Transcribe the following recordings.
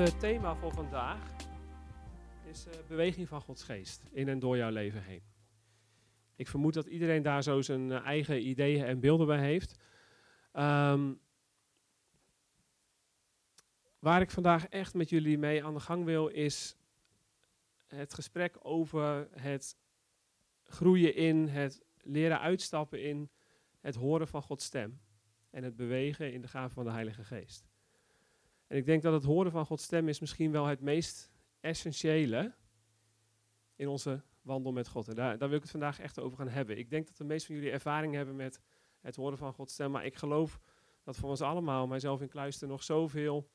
uh, thema voor vandaag is uh, beweging van Gods geest in en door jouw leven heen. Ik vermoed dat iedereen daar zo zijn uh, eigen ideeën en beelden bij heeft. Um, waar ik vandaag echt met jullie mee aan de gang wil, is het gesprek over het groeien in, het leren uitstappen in het horen van Gods stem en het bewegen in de gave van de Heilige Geest. En ik denk dat het horen van Gods stem is misschien wel het meest essentiële in onze wandel met God. En daar, daar wil ik het vandaag echt over gaan hebben. Ik denk dat de meeste van jullie ervaring hebben met het horen van Gods stem, maar ik geloof dat voor ons allemaal, mijzelf in Kluister, nog zoveel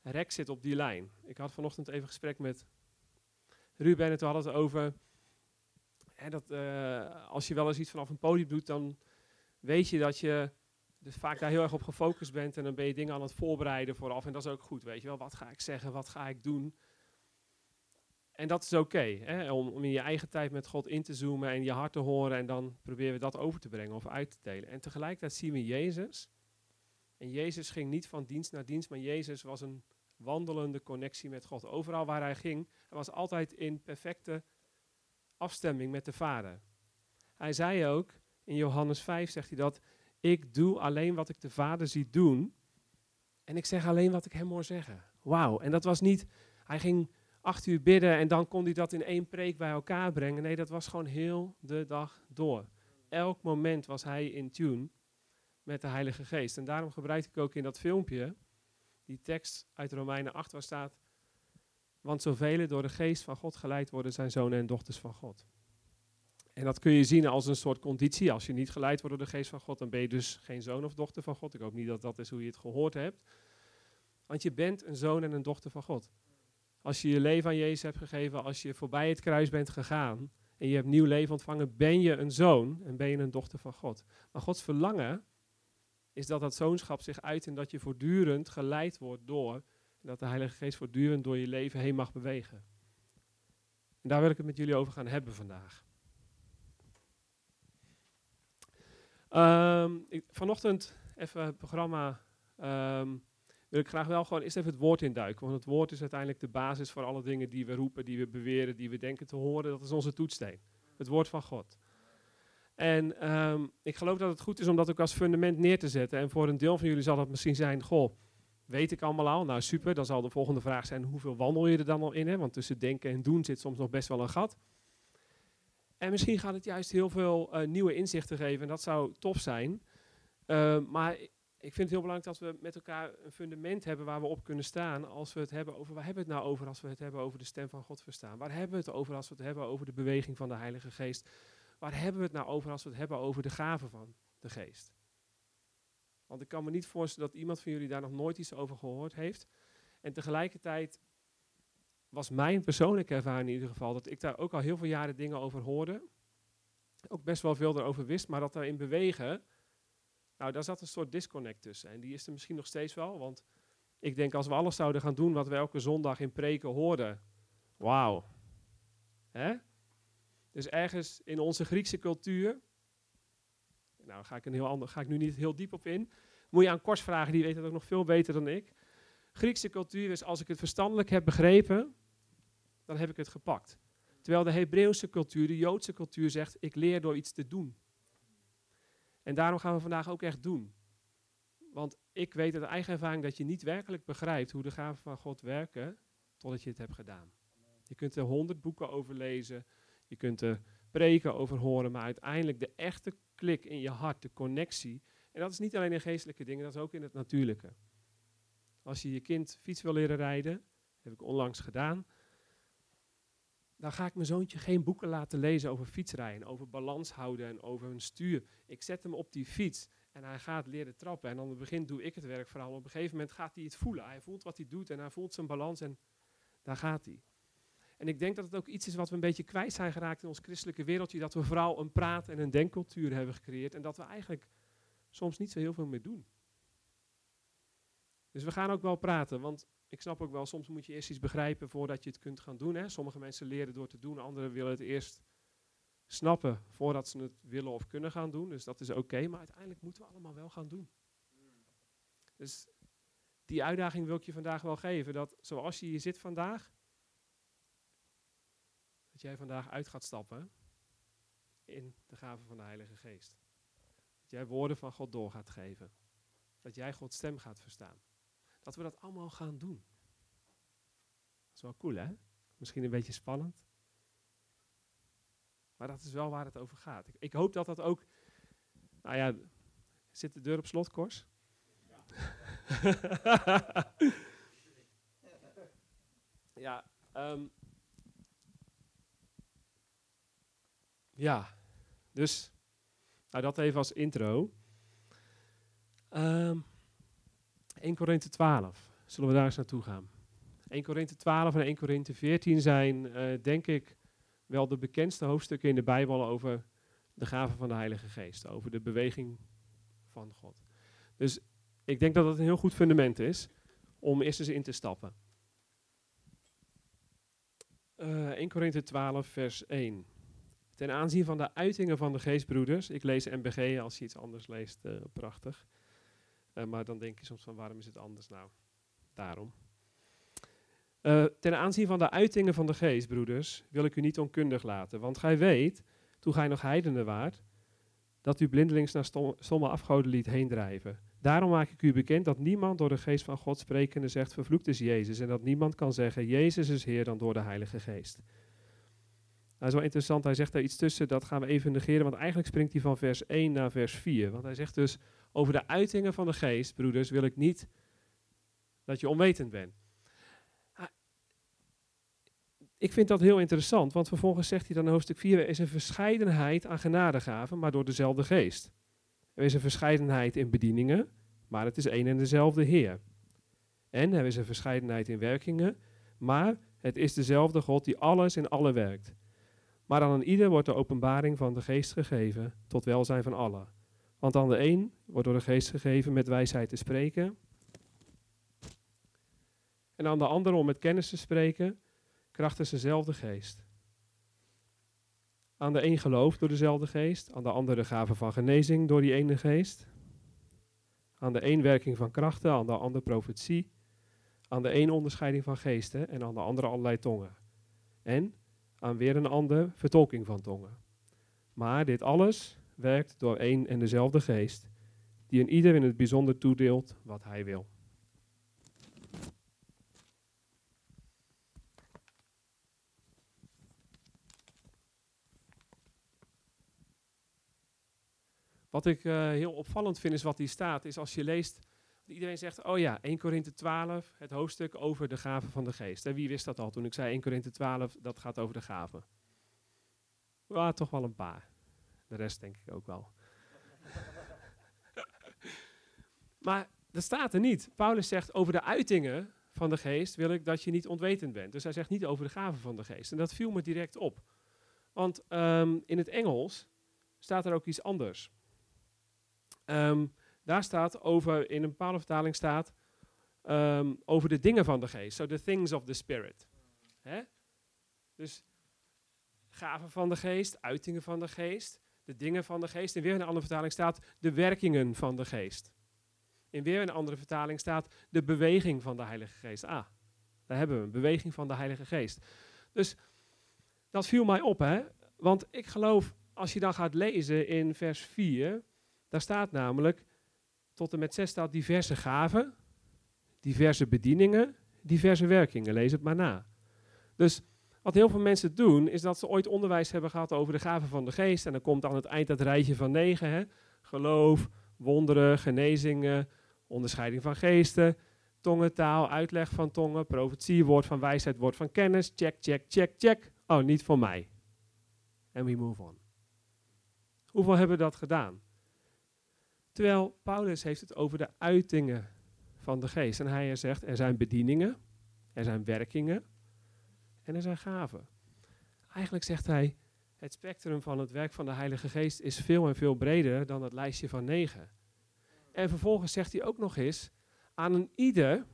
rek zit op die lijn. Ik had vanochtend even gesprek met Ruben en toen hadden het over hè, dat uh, als je wel eens iets vanaf een podium doet, dan weet je dat je dus vaak daar heel erg op gefocust bent en dan ben je dingen aan het voorbereiden vooraf en dat is ook goed, weet je wel. Wat ga ik zeggen, wat ga ik doen? En dat is oké, om, om in je eigen tijd met God in te zoomen en je hart te horen en dan proberen we dat over te brengen of uit te delen. En tegelijkertijd zien we Jezus. En Jezus ging niet van dienst naar dienst, maar Jezus was een wandelende connectie met God. Overal waar hij ging, hij was altijd in perfecte afstemming met de Vader. Hij zei ook, in Johannes 5 zegt hij dat, ik doe alleen wat ik de Vader zie doen. En ik zeg alleen wat ik hem hoor zeggen. Wauw. En dat was niet, hij ging acht uur bidden en dan kon hij dat in één preek bij elkaar brengen. Nee, dat was gewoon heel de dag door. Elk moment was hij in tune met de Heilige Geest. En daarom gebruik ik ook in dat filmpje die tekst uit Romeinen 8 waar staat, want zoveel door de geest van God geleid worden zijn zonen en dochters van God. En dat kun je zien als een soort conditie. Als je niet geleid wordt door de geest van God, dan ben je dus geen zoon of dochter van God. Ik hoop niet dat dat is hoe je het gehoord hebt. Want je bent een zoon en een dochter van God. Als je je leven aan Jezus hebt gegeven, als je voorbij het kruis bent gegaan en je hebt nieuw leven ontvangen, ben je een zoon en ben je een dochter van God. Maar Gods verlangen is dat dat zoonschap zich uit en dat je voortdurend geleid wordt door, en dat de Heilige Geest voortdurend door je leven heen mag bewegen. En daar wil ik het met jullie over gaan hebben vandaag. Ik, vanochtend even het programma. Um, wil ik graag wel gewoon eerst even het woord induiken. Want het woord is uiteindelijk de basis voor alle dingen die we roepen, die we beweren, die we denken te horen. Dat is onze toetssteen. Het woord van God. En um, ik geloof dat het goed is om dat ook als fundament neer te zetten. En voor een deel van jullie zal dat misschien zijn, goh, weet ik allemaal al? Nou super, dan zal de volgende vraag zijn, hoeveel wandel je er dan al in? Hè? Want tussen denken en doen zit soms nog best wel een gat. En misschien gaat het juist heel veel uh, nieuwe inzichten geven en dat zou tof zijn. Uh, maar ik vind het heel belangrijk dat we met elkaar een fundament hebben waar we op kunnen staan als we het hebben over, waar hebben we het nou over als we het hebben over de stem van God verstaan? Waar hebben we het over als we het hebben over de beweging van de Heilige Geest? Waar hebben we het nou over als we het hebben over de gaven van de Geest? Want ik kan me niet voorstellen dat iemand van jullie daar nog nooit iets over gehoord heeft. En tegelijkertijd was mijn persoonlijke ervaring in ieder geval dat ik daar ook al heel veel jaren dingen over hoorde. Ook best wel veel erover wist, maar dat daarin bewegen, nou daar zat een soort disconnect tussen. En die is er misschien nog steeds wel, want ik denk als we alles zouden gaan doen wat we elke zondag in preken hoorden, wauw. Hè? Dus ergens in onze Griekse cultuur, nou ga ik, een heel ander, ga ik nu niet heel diep op in, moet je aan Kors vragen, die weet het ook nog veel beter dan ik. Griekse cultuur is als ik het verstandelijk heb begrepen, dan heb ik het gepakt. Terwijl de Hebreeuwse cultuur, de Joodse cultuur zegt, ik leer door iets te doen. En daarom gaan we vandaag ook echt doen. Want ik weet uit eigen ervaring dat je niet werkelijk begrijpt hoe de gaven van God werken, totdat je het hebt gedaan. Je kunt er honderd boeken over lezen, je kunt er preken over horen, maar uiteindelijk de echte klik in je hart, de connectie, en dat is niet alleen in geestelijke dingen, dat is ook in het natuurlijke. Als je je kind fiets wil leren rijden, heb ik onlangs gedaan, dan ga ik mijn zoontje geen boeken laten lezen over fietsrijden, over balans houden en over een stuur. Ik zet hem op die fiets en hij gaat leren trappen. En aan het begin doe ik het werk vooral. Op een gegeven moment gaat hij het voelen. Hij voelt wat hij doet en hij voelt zijn balans en daar gaat hij. En ik denk dat het ook iets is wat we een beetje kwijt zijn geraakt in ons christelijke wereldje. Dat we vooral een praat- en een denkcultuur hebben gecreëerd. En dat we eigenlijk soms niet zo heel veel meer doen. Dus we gaan ook wel praten, want ik snap ook wel, soms moet je eerst iets begrijpen voordat je het kunt gaan doen. Hè. Sommige mensen leren door te doen, anderen willen het eerst snappen voordat ze het willen of kunnen gaan doen. Dus dat is oké, maar uiteindelijk moeten we allemaal wel gaan doen. Dus die uitdaging wil ik je vandaag wel geven. Dat zoals je hier zit vandaag, dat jij vandaag uit gaat stappen in de gave van de Heilige Geest. Dat jij woorden van God door gaat geven. Dat jij Gods stem gaat verstaan. Dat we dat allemaal gaan doen. Dat is wel cool, hè? Misschien een beetje spannend. Maar dat is wel waar het over gaat. Ik, ik hoop dat dat ook. Nou ja, zit de deur op slot, Kors? Ja. ja, um, ja, dus. Nou, dat even als intro. Um, 1 Korinthe 12. Zullen we daar eens naartoe gaan? 1 Korinthe 12 en 1 Korinthe 14 zijn, uh, denk ik, wel de bekendste hoofdstukken in de Bijbel over de gaven van de Heilige Geest, over de beweging van God. Dus ik denk dat dat een heel goed fundament is om eerst eens in te stappen. Uh, 1 Korinthe 12, vers 1. Ten aanzien van de uitingen van de geestbroeders, ik lees MBG, als je iets anders leest, uh, prachtig. Uh, maar dan denk je soms van waarom is het anders nou? Daarom. Uh, ten aanzien van de uitingen van de geest, broeders, wil ik u niet onkundig laten. Want gij weet, toen gij nog heidenen waart, dat u blindelings naar stomme afgoden liet heen drijven. Daarom maak ik u bekend dat niemand door de geest van God sprekende zegt, vervloekt is Jezus. En dat niemand kan zeggen, Jezus is Heer dan door de Heilige Geest. Dat is wel interessant, hij zegt daar iets tussen, dat gaan we even negeren, want eigenlijk springt hij van vers 1 naar vers 4. Want hij zegt dus, over de uitingen van de geest, broeders, wil ik niet dat je onwetend bent. Ik vind dat heel interessant, want vervolgens zegt hij dan in hoofdstuk 4, er is een verscheidenheid aan genadegaven, maar door dezelfde geest. Er is een verscheidenheid in bedieningen, maar het is één en dezelfde Heer. En er is een verscheidenheid in werkingen, maar het is dezelfde God die alles in alle werkt. Maar aan ieder wordt de openbaring van de geest gegeven, tot welzijn van allen. Want aan de een wordt door de geest gegeven met wijsheid te spreken, en aan de ander om met kennis te spreken, krachtens dezelfde geest. Aan de een geloof door dezelfde geest, aan de ander de gave van genezing door die ene geest. Aan de een werking van krachten, aan de ander profetie. Aan de een onderscheiding van geesten en aan de andere allerlei tongen. En aan weer een ander vertolking van tongen. Maar dit alles werkt door één en dezelfde geest, die een ieder in het bijzonder toedeelt wat hij wil. Wat ik uh, heel opvallend vind is wat hier staat, is als je leest, iedereen zegt, oh ja, 1 Korinthe 12, het hoofdstuk over de gaven van de geest. En wie wist dat al toen ik zei 1 Korinthe 12, dat gaat over de gaven? Ja, toch wel een paar. De rest denk ik ook wel. maar dat staat er niet. Paulus zegt over de uitingen van de geest wil ik dat je niet ontwetend bent. Dus hij zegt niet over de gaven van de geest. En dat viel me direct op. Want um, in het Engels staat er ook iets anders. Um, daar staat over, in een bepaalde vertaling staat, um, over de dingen van de geest. So the things of the spirit. Hè? Dus gaven van de geest, uitingen van de geest, de dingen van de geest. In weer een andere vertaling staat de werkingen van de geest. In weer een andere vertaling staat de beweging van de Heilige Geest. Ah, daar hebben we een beweging van de Heilige Geest. Dus dat viel mij op, hè? Want ik geloof, als je dan gaat lezen in vers 4, daar staat namelijk, tot en met 6 staat diverse gaven, diverse bedieningen, diverse werkingen. Lees het maar na. Dus wat heel veel mensen doen, is dat ze ooit onderwijs hebben gehad over de gaven van de geest. En dan komt aan het eind dat rijtje van negen. Hè? Geloof, wonderen, genezingen, onderscheiding van geesten, tongentaal, uitleg van tongen, profetie, woord van wijsheid, woord van kennis. Check, check, check, check. Oh, niet voor mij. En we move on. Hoeveel hebben dat gedaan? Terwijl Paulus heeft het over de uitingen van de geest. En hij zegt, er zijn bedieningen, er zijn werkingen en er zijn gaven. Eigenlijk zegt hij, het spectrum van het werk van de Heilige Geest is veel en veel breder dan het lijstje van negen. En vervolgens zegt hij ook nog eens, aan een ieder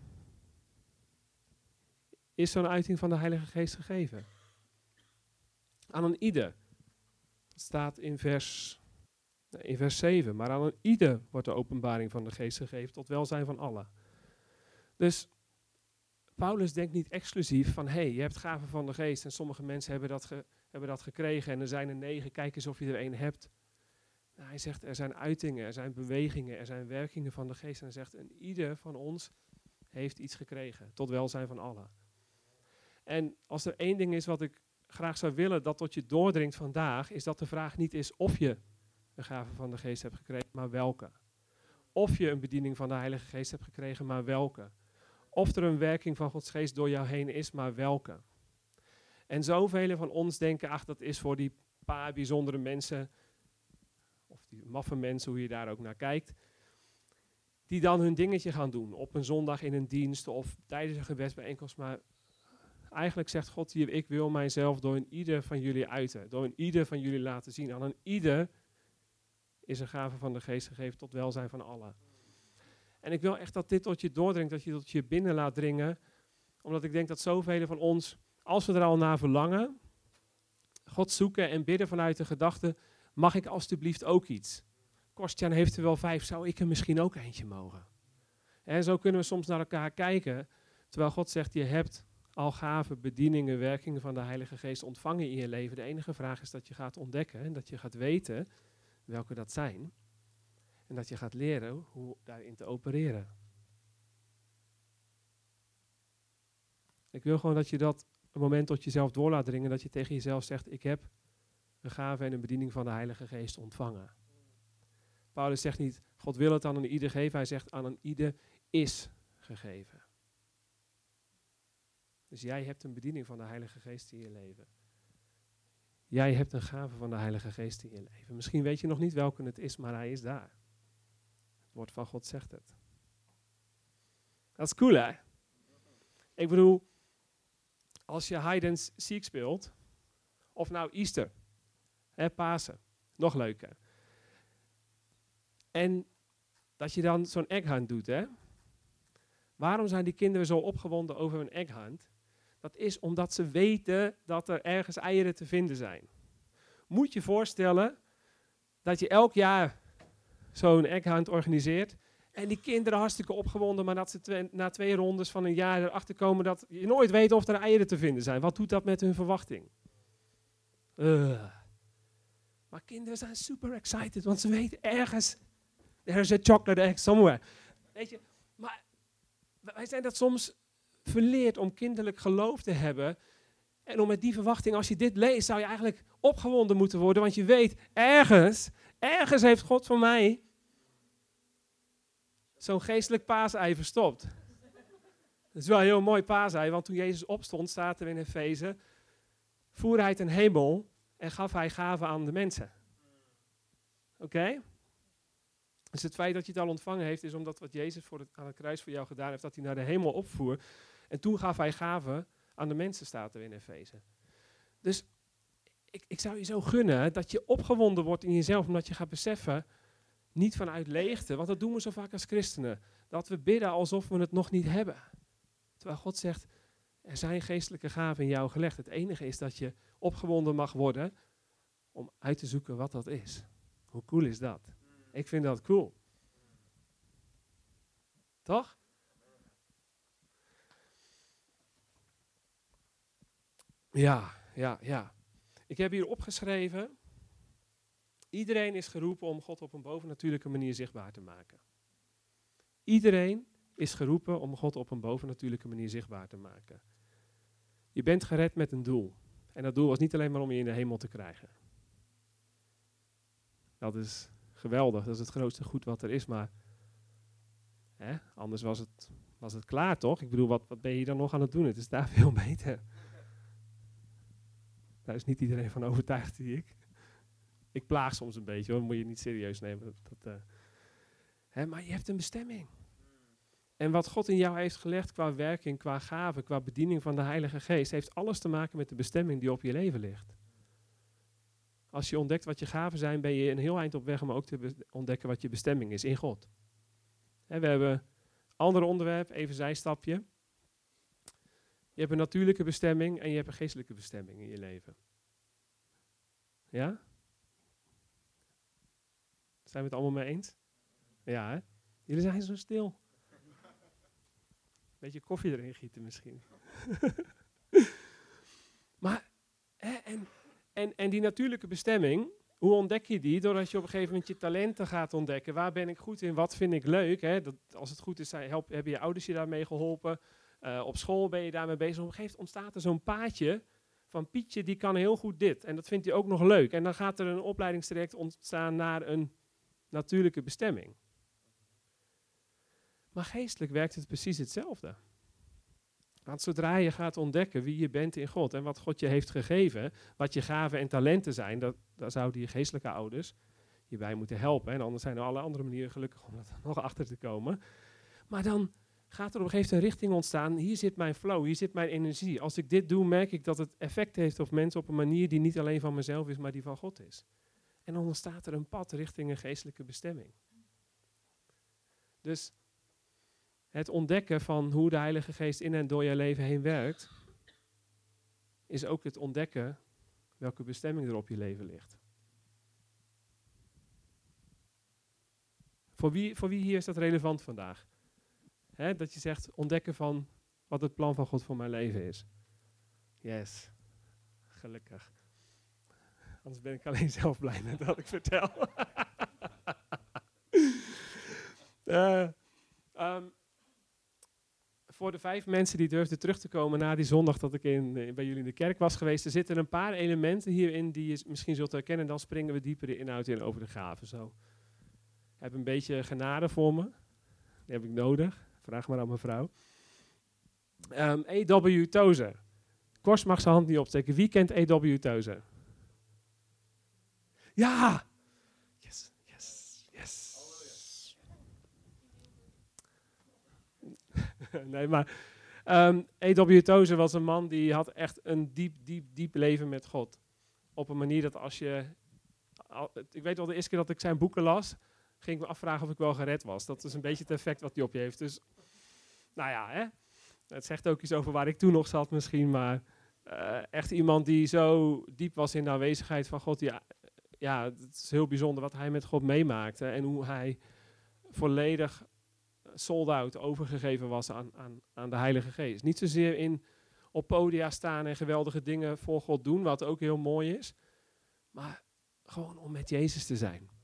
is zo'n uiting van de Heilige Geest gegeven. Aan een ieder. Dat staat in vers in vers 7. Maar aan ieder wordt de openbaring van de geest gegeven tot welzijn van allen. Dus Paulus denkt niet exclusief van, hé, hey, je hebt gaven van de geest en sommige mensen hebben dat, hebben dat gekregen en er zijn er negen, kijk eens of je er één hebt. Nou, hij zegt, er zijn uitingen, er zijn bewegingen, er zijn werkingen van de geest. En hij zegt, en ieder van ons heeft iets gekregen, tot welzijn van allen. En als er één ding is wat ik graag zou willen dat tot je doordringt vandaag, is dat de vraag niet is of je een gave van de geest hebt gekregen, maar welke. Of je een bediening van de Heilige Geest hebt gekregen, maar welke. Of er een werking van Gods Geest door jou heen is, maar welke. En zoveel van ons denken, ach, dat is voor die paar bijzondere mensen, of die maffe mensen, hoe je daar ook naar kijkt, die dan hun dingetje gaan doen op een zondag in een dienst of tijdens een gebedsbijeenkomst. Maar eigenlijk zegt God hier, ik wil mijzelf door een ieder van jullie uiten, door een ieder van jullie laten zien. Aan een ieder is een gave van de geest gegeven tot welzijn van allen. En ik wil echt dat dit tot je doordringt, dat je tot je binnen laat dringen. Omdat ik denk dat zoveel van ons, als we er al naar verlangen, God zoeken en bidden vanuit de gedachte, mag ik alstublieft ook iets? Kostjan heeft er wel vijf, zou ik er misschien ook eentje mogen? En zo kunnen we soms naar elkaar kijken, terwijl God zegt, je hebt al gaven, bedieningen, werkingen van de Heilige Geest ontvangen in je leven. De enige vraag is dat je gaat ontdekken en dat je gaat weten welke dat zijn. En dat je gaat leren hoe daarin te opereren. Ik wil gewoon dat je dat een moment tot jezelf door laat dringen, dat je tegen jezelf zegt, ik heb een gave en een bediening van de Heilige Geest ontvangen. Paulus zegt niet, God wil het aan een ieder geven, hij zegt aan een ieder is gegeven. Dus jij hebt een bediening van de Heilige Geest in je leven. Jij hebt een gave van de Heilige Geest in je leven. Misschien weet je nog niet welke het is, maar hij is daar. Het woord van God zegt het. Dat is cool, hè? Ik bedoel, als je hide and seek speelt, of nou Easter, hè, Pasen, nog leuker. En dat je dan zo'n egghunt doet, hè? Waarom zijn die kinderen zo opgewonden over een egghunt? Dat is omdat ze weten dat er ergens eieren te vinden zijn. Moet je voorstellen dat je elk jaar zo'n egghunt organiseert. En die kinderen hartstikke opgewonden, maar dat ze na twee rondes van een jaar erachter komen dat je nooit weet of er eieren te vinden zijn. Wat doet dat met hun verwachting? Uh. Maar kinderen zijn super excited, want ze weten ergens, there's a chocolate egg somewhere. Weet je, maar wij zijn dat soms verleerd om kinderlijk geloof te hebben. En om met die verwachting, als je dit leest, zou je eigenlijk opgewonden moeten worden. Want je weet, ergens, ergens heeft God voor mij zo'n geestelijk paasei verstopt. Dat is wel een heel mooi paasei, want toen Jezus opstond, staat er in Efeze, voer hij ten hemel en gaf hij gaven aan de mensen. Oké? Dus het feit dat je het al ontvangen heeft, is omdat wat Jezus voor het, aan het kruis voor jou gedaan heeft, dat hij naar de hemel opvoer. En toen gaf hij gaven aan de mensen, staat er in Efeze. Dus ik, ik zou je zo gunnen dat je opgewonden wordt in jezelf, omdat je gaat beseffen, niet vanuit leegte, want dat doen we zo vaak als christenen, dat we bidden alsof we het nog niet hebben. Terwijl God zegt, er zijn geestelijke gaven in jou gelegd. Het enige is dat je opgewonden mag worden om uit te zoeken wat dat is. Hoe cool is dat? Ik vind dat cool. Toch? Ja, ja, ja. Ik heb hier opgeschreven. Iedereen is geroepen om God op een bovennatuurlijke manier zichtbaar te maken. Iedereen is geroepen om God op een bovennatuurlijke manier zichtbaar te maken. Je bent gered met een doel. En dat doel was niet alleen maar om je in de hemel te krijgen. Dat is geweldig, dat is het grootste goed wat er is, maar hè, anders was het, was het klaar toch? Ik bedoel, wat, wat ben je dan nog aan het doen? Het is daar veel beter. Daar is niet iedereen van overtuigd, zie ik. Ik plaag soms een beetje, hoor. moet je niet serieus nemen. Dat, uh, hè, maar je hebt een bestemming. En wat God in jou heeft gelegd qua werking, qua gave, qua bediening van de Heilige Geest, heeft alles te maken met de bestemming die op je leven ligt. Als je ontdekt wat je gaven zijn, ben je een heel eind op weg om ook te ontdekken wat je bestemming is in God. we hebben een ander onderwerp, even zijstapje. Je hebt een natuurlijke bestemming en je hebt een geestelijke bestemming in je leven. Ja? Zijn we het allemaal mee eens? Ja, hè? Jullie zijn zo stil. beetje koffie erin gieten misschien. maar, hè, en, en, en die natuurlijke bestemming, hoe ontdek je die? Doordat je op een gegeven moment je talenten gaat ontdekken. Waar ben ik goed in? Wat vind ik leuk? Hè? Dat, als het goed is, help, hebben je ouders je daarmee geholpen. Uh, op school ben je daarmee bezig. Op een gegeven moment ontstaat er zo'n paadje van Pietje, die kan heel goed dit. En dat vindt hij ook nog leuk. En dan gaat er een opleidingstraject ontstaan naar een natuurlijke bestemming. Maar geestelijk werkt het precies hetzelfde. Want zodra je gaat ontdekken wie je bent in God en wat God je heeft gegeven, wat je gaven en talenten zijn, dat, daar zouden je geestelijke ouders je bij moeten helpen. En anders zijn er alle andere manieren gelukkig om er nog achter te komen. Maar dan gaat er op een gegeven moment een richting ontstaan. Hier zit mijn flow, hier zit mijn energie. Als ik dit doe, merk ik dat het effect heeft op mensen op een manier die niet alleen van mezelf is, maar die van God is. En dan ontstaat er een pad richting een geestelijke bestemming. Dus het ontdekken van hoe de Heilige Geest in en door je leven heen werkt, is ook het ontdekken welke bestemming er op je leven ligt. Voor wie, voor wie hier is dat relevant vandaag? Dat je zegt ontdekken van wat het plan van God voor mijn leven is. Yes, gelukkig. Anders ben ik alleen zelf blij met wat ik vertel. uh, voor de vijf mensen die durfden terug te komen na die zondag dat ik in, eh, bij jullie in de kerk was geweest, er zitten een paar elementen hierin die je misschien zult herkennen. Dan springen we dieper de inhoud in over de gaven. Zo. heb een beetje genade voor me. Die heb ik nodig. Vraag maar aan mijn vrouw. Um, ehm, E.W. Tozer. Kors mag zijn hand niet opsteken. Wie kent E.W. Tozer? Ja! Yes, yes, yes. nee, maar um, ehm, E.W. Tozer was een man die had echt een diep, diep, diep leven met God. Op een manier dat als je... ik weet wel, de eerste keer dat ik zijn boeken las, ging ik me afvragen of ik wel gered was. Dat is een beetje het effect wat hij op je heeft. Dus, nou ja, hè. Het zegt ook iets over waar ik toen nog zat misschien, maar uh, echt iemand die zo diep was in de aanwezigheid van God. Die, ja, het is heel bijzonder wat hij met God meemaakte en hoe hij volledig sold out overgegeven was aan, aan, aan de Heilige Geest. Niet zozeer in op podia staan en geweldige dingen voor God doen, wat ook heel mooi is, maar gewoon om met Jezus te zijn.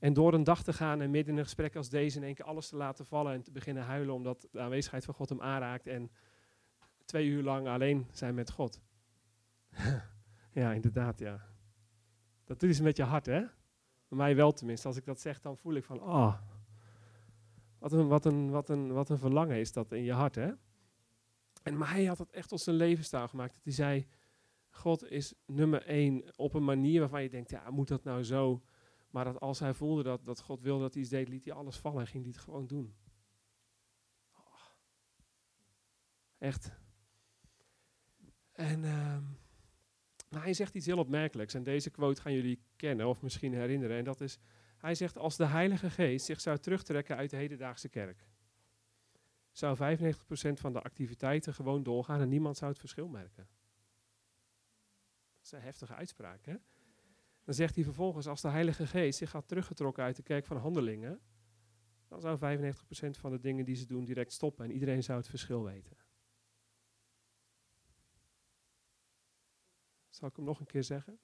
En door een dag te gaan en midden in een gesprek als deze in één keer alles te laten vallen en te beginnen huilen omdat de aanwezigheid van God hem aanraakt en twee uur lang alleen zijn met God. ja, inderdaad, ja. Dat doet iets met je hart, hè? Bij mij wel tenminste. Als ik dat zeg, dan voel ik van, oh, wat een, wat een, wat een, wat een verlangen is dat in je hart, hè? En, maar hij had het echt tot zijn levensstijl gemaakt. Dat hij zei, God is nummer één op een manier waarvan je denkt, ja, moet dat nou zo? Maar dat als hij voelde dat, dat God wilde dat hij iets deed, liet hij alles vallen en ging hij het gewoon doen. Echt. En uh, hij zegt iets heel opmerkelijks. En deze quote gaan jullie kennen of misschien herinneren. En dat is, hij zegt, als de Heilige Geest zich zou terugtrekken uit de hedendaagse kerk, zou 95% van de activiteiten gewoon doorgaan en niemand zou het verschil merken. Dat is een heftige uitspraak, hè? Dan zegt hij vervolgens, als de Heilige Geest zich had teruggetrokken uit de kerk van handelingen, dan zou 95% van de dingen die ze doen direct stoppen en iedereen zou het verschil weten. Zal ik hem nog een keer zeggen?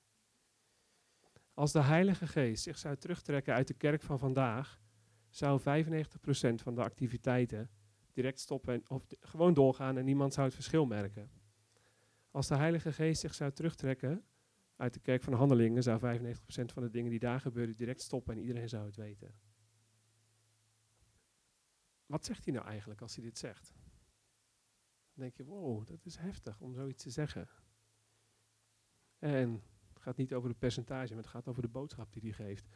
Als de Heilige Geest zich zou terugtrekken uit de kerk van vandaag, zou 95% van de activiteiten direct stoppen of gewoon doorgaan en niemand zou het verschil merken. Als de Heilige Geest zich zou terugtrekken uit de kerk van de handelingen zou 95% van de dingen die daar gebeuren direct stoppen en iedereen zou het weten. Wat zegt hij nou eigenlijk als hij dit zegt? Dan denk je, wow, dat is heftig om zoiets te zeggen. En het gaat niet over het percentage, maar het gaat over de boodschap die hij geeft.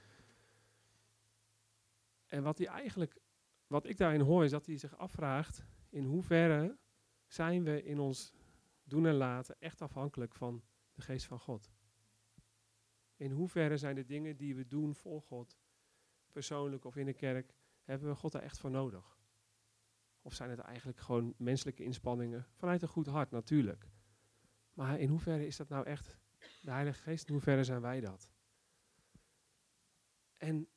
En wat hij eigenlijk, wat ik daarin hoor, is dat hij zich afvraagt: in hoeverre zijn we in ons doen en laten echt afhankelijk van de geest van God? In hoeverre zijn de dingen die we doen voor God, persoonlijk of in de kerk, hebben we God daar echt voor nodig? Of zijn het eigenlijk gewoon menselijke inspanningen vanuit een goed hart natuurlijk? Maar in hoeverre is dat nou echt de Heilige Geest? In hoeverre zijn wij dat? En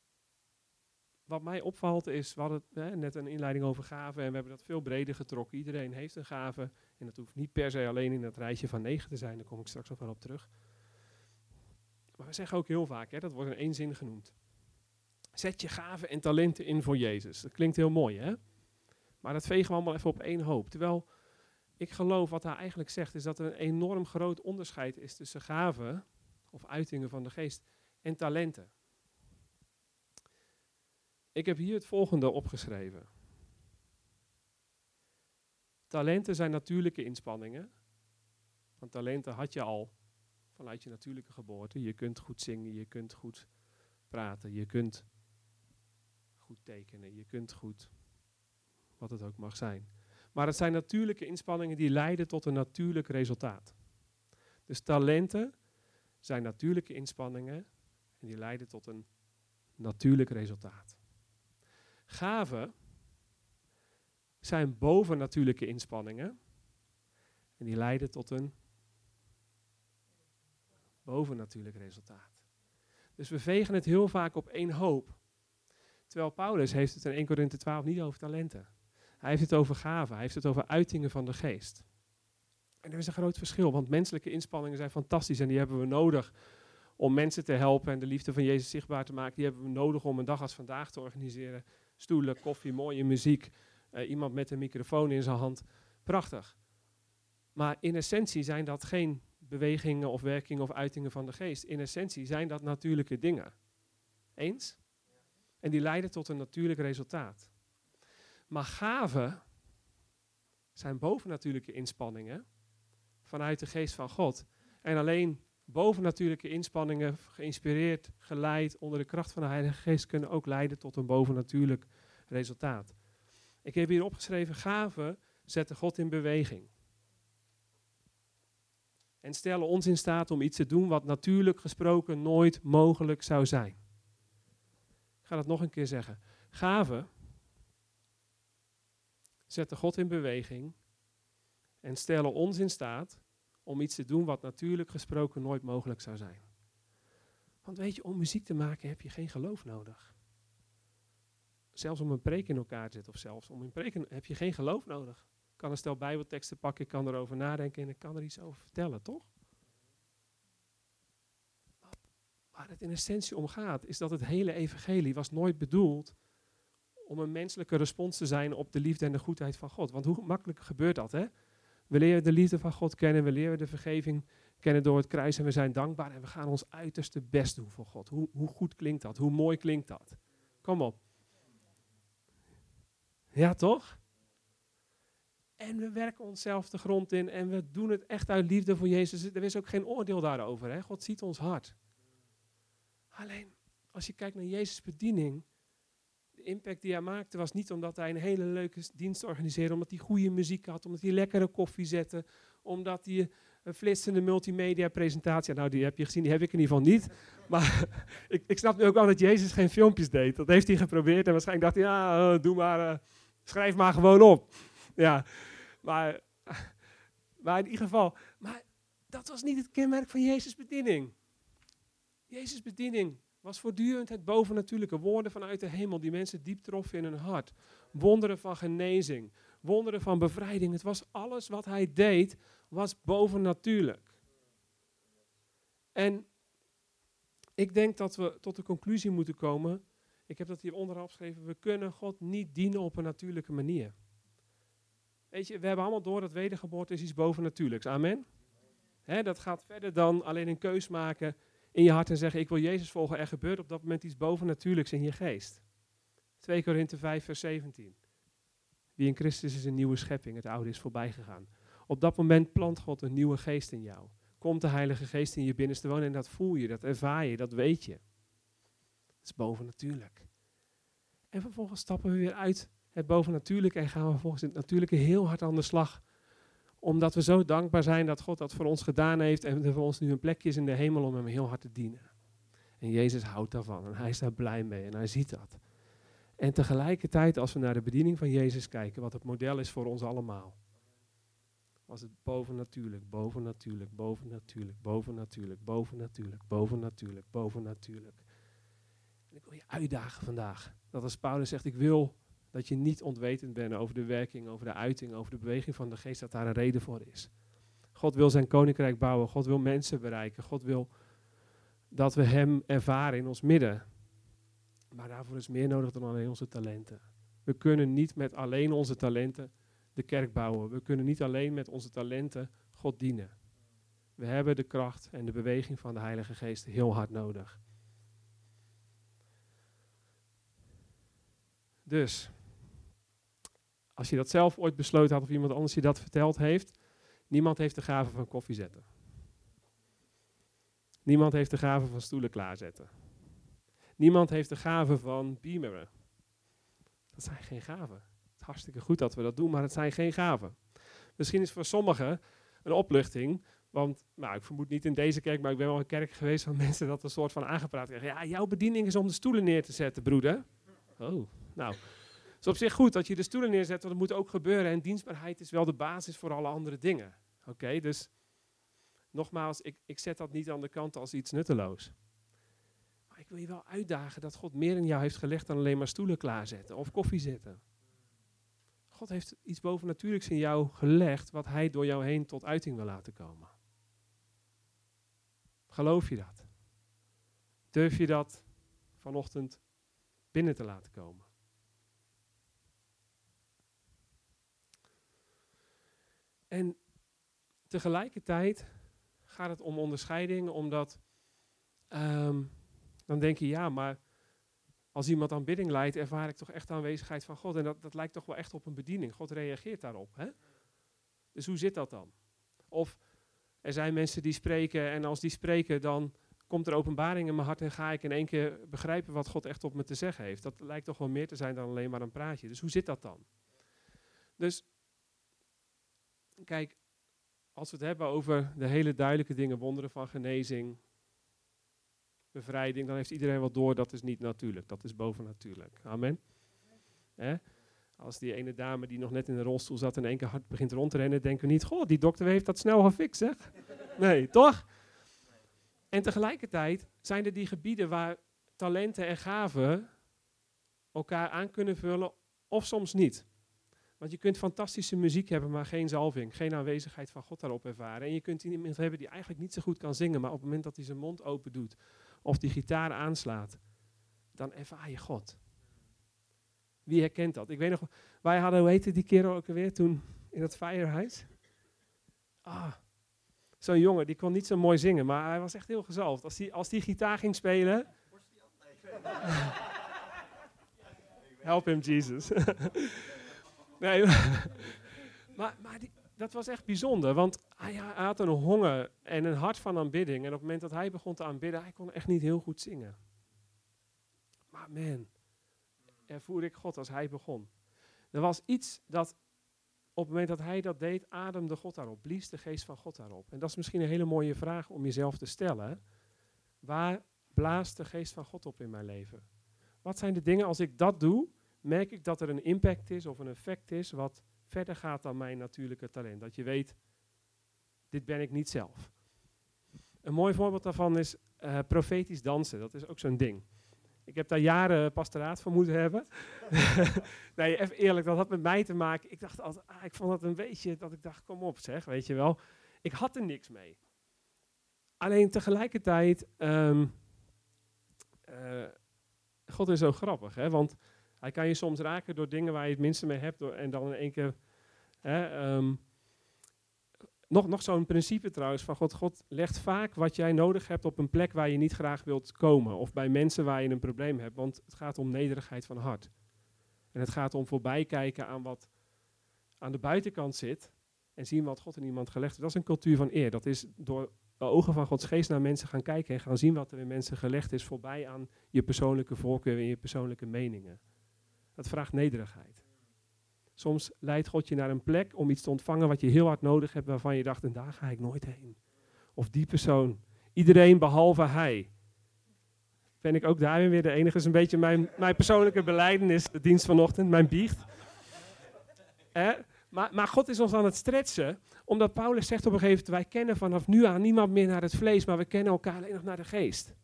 wat mij opvalt is, we hadden hè, net een inleiding over gaven en we hebben dat veel breder getrokken. Iedereen heeft een gave en dat hoeft niet per se alleen in dat rijtje van negen te zijn, daar kom ik straks nog wel op terug. Maar we zeggen ook heel vaak, hè, dat wordt in één zin genoemd. Zet je gaven en talenten in voor Jezus. Dat klinkt heel mooi, hè? Maar dat vegen we allemaal even op één hoop. Terwijl ik geloof wat hij eigenlijk zegt, is dat er een enorm groot onderscheid is tussen gaven of uitingen van de geest en talenten. Ik heb hier het volgende opgeschreven. Talenten zijn natuurlijke inspanningen. Want talenten had je al vanuit je natuurlijke geboorte. Je kunt goed zingen, je kunt goed praten, je kunt goed tekenen, je kunt goed wat het ook mag zijn. Maar het zijn natuurlijke inspanningen die leiden tot een natuurlijk resultaat. Dus talenten zijn natuurlijke inspanningen en die leiden tot een natuurlijk resultaat. Gaven zijn bovennatuurlijke inspanningen en die leiden tot een bovennatuurlijk resultaat. Dus we vegen het heel vaak op één hoop. Terwijl Paulus heeft het in 1 Korinthe 12 niet over talenten. Hij heeft het over gaven, hij heeft het over uitingen van de geest. En er is een groot verschil, want menselijke inspanningen zijn fantastisch en die hebben we nodig om mensen te helpen en de liefde van Jezus zichtbaar te maken. Die hebben we nodig om een dag als vandaag te organiseren. Stoelen, koffie, mooie muziek, uh, iemand met een microfoon in zijn hand. Prachtig. Maar in essentie zijn dat geen bewegingen of werkingen of uitingen van de geest. In essentie zijn dat natuurlijke dingen. Eens? En die leiden tot een natuurlijk resultaat. Maar gaven zijn bovennatuurlijke inspanningen vanuit de geest van God. En alleen bovennatuurlijke inspanningen, geïnspireerd, geleid onder de kracht van de Heilige Geest, kunnen ook leiden tot een bovennatuurlijk resultaat. Ik heb hier opgeschreven, gaven zetten God in beweging. En stellen ons in staat om iets te doen wat natuurlijk gesproken nooit mogelijk zou zijn. Ik ga dat nog een keer zeggen. Gaven zetten God in beweging en stellen ons in staat om iets te doen wat natuurlijk gesproken nooit mogelijk zou zijn. Want weet je, om muziek te maken heb je geen geloof nodig. Zelfs om een preek in elkaar te zetten, of zelfs om een preek heb je geen geloof nodig. Kan een stel bijbelteksten pakken, ik kan erover nadenken en ik kan er iets over vertellen, toch? Waar het in essentie om gaat, is dat het hele evangelie was nooit bedoeld om een menselijke respons te zijn op de liefde en de goedheid van God. Want hoe makkelijk gebeurt dat, hè? We leren de liefde van God kennen, we leren de vergeving kennen door het kruis en we zijn dankbaar en we gaan ons uiterste best doen voor God. Hoe, hoe goed klinkt dat? Hoe mooi klinkt dat? Kom op. Ja, toch? En we werken onszelf de grond in en we doen het echt uit liefde voor Jezus. Er is ook geen oordeel daarover. Hè? God ziet ons hart. Alleen, als je kijkt naar Jezus' bediening, de impact die hij maakte was niet omdat hij een hele leuke dienst organiseerde, omdat hij goede muziek had, omdat hij lekkere koffie zette, omdat hij een flitsende multimedia presentatie, nou die heb je gezien, die heb ik in ieder geval niet. Maar ik, ik snap nu ook wel dat Jezus geen filmpjes deed. Dat heeft hij geprobeerd en waarschijnlijk dacht hij, ja, doe maar, uh, schrijf maar gewoon op. Ja, maar, maar in ieder geval, maar dat was niet het kenmerk van Jezus' bediening. Jezus' bediening was voortdurend het bovennatuurlijke. Woorden vanuit de hemel die mensen diep troffen in hun hart. Wonderen van genezing. Wonderen van bevrijding. Het was alles wat hij deed, was bovennatuurlijk. En ik denk dat we tot de conclusie moeten komen. Ik heb dat hier onderaan geschreven. We kunnen God niet dienen op een natuurlijke manier. Weet je, we hebben allemaal door dat wedergeboorte is iets bovennatuurlijks. Amen. Dat gaat verder dan alleen een keus maken in je hart en zeggen, ik wil Jezus volgen, er gebeurt op dat moment iets bovennatuurlijks in je geest. 2 Korinthe 5, vers 17. Wie in Christus is een nieuwe schepping, het oude is voorbij gegaan. Op dat moment plant God een nieuwe geest in jou. Komt de Heilige Geest in je binnenste wonen en dat voel je, dat ervaar je, dat weet je. Dat is bovennatuurlijk. En vervolgens stappen we weer uit het bovennatuurlijke en gaan we volgens het natuurlijke heel hard aan de slag omdat we zo dankbaar zijn dat God dat voor ons gedaan heeft en er voor ons nu een plekje is in de hemel om hem heel hard te dienen. En Jezus houdt daarvan en hij is daar blij mee en hij ziet dat. En tegelijkertijd, als we naar de bediening van Jezus kijken, wat het model is voor ons allemaal, was het bovennatuurlijk, bovennatuurlijk, bovennatuurlijk, bovennatuurlijk, bovennatuurlijk, bovennatuurlijk, bovennatuurlijk. En ik wil je uitdagen vandaag. Dat als Paulus zegt, ik wil dat je niet ontwetend bent over de werking, over de uiting, over de beweging van de geest, dat daar een reden voor is. God wil zijn koninkrijk bouwen. God wil mensen bereiken. God wil dat we Hem ervaren in ons midden. Maar daarvoor is meer nodig dan alleen onze talenten. We kunnen niet met alleen onze talenten de kerk bouwen. We kunnen niet alleen met onze talenten God dienen. We hebben de kracht en de beweging van de Heilige Geest heel hard nodig. Dus, als je dat zelf ooit besloten had of iemand anders je dat verteld heeft, niemand heeft de gave van koffie zetten. Niemand heeft de gave van stoelen klaarzetten. Niemand heeft de gave van beameren. Dat zijn geen gaven. Het is hartstikke goed dat we dat doen, maar het zijn geen gaven. Misschien is voor sommigen een opluchting, want nou, ik vermoed niet in deze kerk, maar ik ben wel een kerk geweest van mensen dat een soort van aangepraat krijgen. Ja, jouw bediening is om de stoelen neer te zetten, broeder. Oh, nou. Is op zich goed dat je de stoelen neerzet, want dat moet ook gebeuren. En dienstbaarheid is wel de basis voor alle andere dingen. Oké, dus nogmaals, ik, ik zet dat niet aan de kant als iets nutteloos. Maar ik wil je wel uitdagen dat God meer in jou heeft gelegd dan alleen maar stoelen klaarzetten of koffie zetten. God heeft iets bovennatuurlijks in jou gelegd wat hij door jou heen tot uiting wil laten komen. Geloof je dat? Durf je dat vanochtend binnen te laten komen? En tegelijkertijd gaat het om onderscheiding, omdat um, dan denk je, ja, maar als iemand aanbidding leidt, ervaar ik toch echt de aanwezigheid van God. En dat, dat lijkt toch wel echt op een bediening. God reageert daarop. Hè? Dus hoe zit dat dan? Of er zijn mensen die spreken en als die spreken, dan komt er openbaring in mijn hart en ga ik in één keer begrijpen wat God echt op me te zeggen heeft. Dat lijkt toch wel meer te zijn dan alleen maar een praatje. Dus hoe zit dat dan? Dus, kijk, als we het hebben over de hele duidelijke dingen, wonderen van genezing, bevrijding, dan heeft iedereen wel door dat is niet natuurlijk, dat is bovennatuurlijk. Amen. Als die ene dame die nog net in de rolstoel zat in één keer hard begint rond te rennen, denken we niet, goh, die dokter heeft dat snel gefixt, zeg. Nee, toch? En tegelijkertijd zijn er die gebieden waar talenten en gaven elkaar aan kunnen vullen, of soms niet. Want je kunt fantastische muziek hebben, maar geen zalving, geen aanwezigheid van God daarop ervaren. En je kunt iemand hebben die eigenlijk niet zo goed kan zingen, maar op het moment dat hij zijn mond open doet, of die gitaar aanslaat, dan ervaar je God. Wie herkent dat? Ik weet nog, wij hadden, hoe heette die kerel ook alweer toen in het firehuis? Ah, zo'n jongen, die kon niet zo mooi zingen, maar hij was echt heel gezalfd. Als die, als die gitaar ging spelen... Help him, Jesus. nee, maar, maar dat was echt bijzonder, want hij, had een honger en een hart van aanbidding. En op het moment dat hij begon te aanbidden, hij kon echt niet heel goed zingen. Maar man, ervoer ik God als hij begon. Er was iets dat op het moment dat hij dat deed, ademde God daarop, blies de geest van God daarop. En dat is misschien een hele mooie vraag om jezelf te stellen. Waar blaast de geest van God op in mijn leven? Wat zijn de dingen, als ik dat doe, merk ik dat er een impact is of een effect is wat verder gaat dan mijn natuurlijke talent. Dat je weet, dit ben ik niet zelf. Een mooi voorbeeld daarvan is uh, profetisch dansen. Dat is ook zo'n ding. Ik heb daar jaren pastoraat voor moeten hebben. nee, even eerlijk, dat had met mij te maken. Ik dacht altijd, ah, ik vond het een beetje dat ik dacht, kom op zeg, weet je wel. Ik had er niks mee. Alleen tegelijkertijd, um, uh, God is zo grappig, hè, want hij kan je soms raken door dingen waar je het minste mee hebt. En dan in één keer. Hè, um, nog nog zo'n principe trouwens van God. God legt vaak wat jij nodig hebt op een plek waar je niet graag wilt komen. Of bij mensen waar je een probleem hebt. Want het gaat om nederigheid van hart. En het gaat om voorbij kijken aan wat aan de buitenkant zit. En zien wat God in iemand gelegd heeft. Dat is een cultuur van eer. Dat is door de ogen van Gods geest naar mensen gaan kijken. En gaan zien wat er in mensen gelegd is. Voorbij aan je persoonlijke voorkeur en je persoonlijke meningen. Dat vraagt nederigheid. Soms leidt God je naar een plek om iets te ontvangen wat je heel hard nodig hebt, waarvan je dacht, en daar ga ik nooit heen. Of die persoon. Iedereen behalve hij. Ben ik ook daarin weer de enige? Is een beetje mijn, mijn persoonlijke beleidenis, de dienst vanochtend, mijn biecht. Maar, maar God is ons aan het stretchen, omdat Paulus zegt op een gegeven moment, wij kennen vanaf nu aan niemand meer naar het vlees, maar we kennen elkaar alleen nog naar de geest.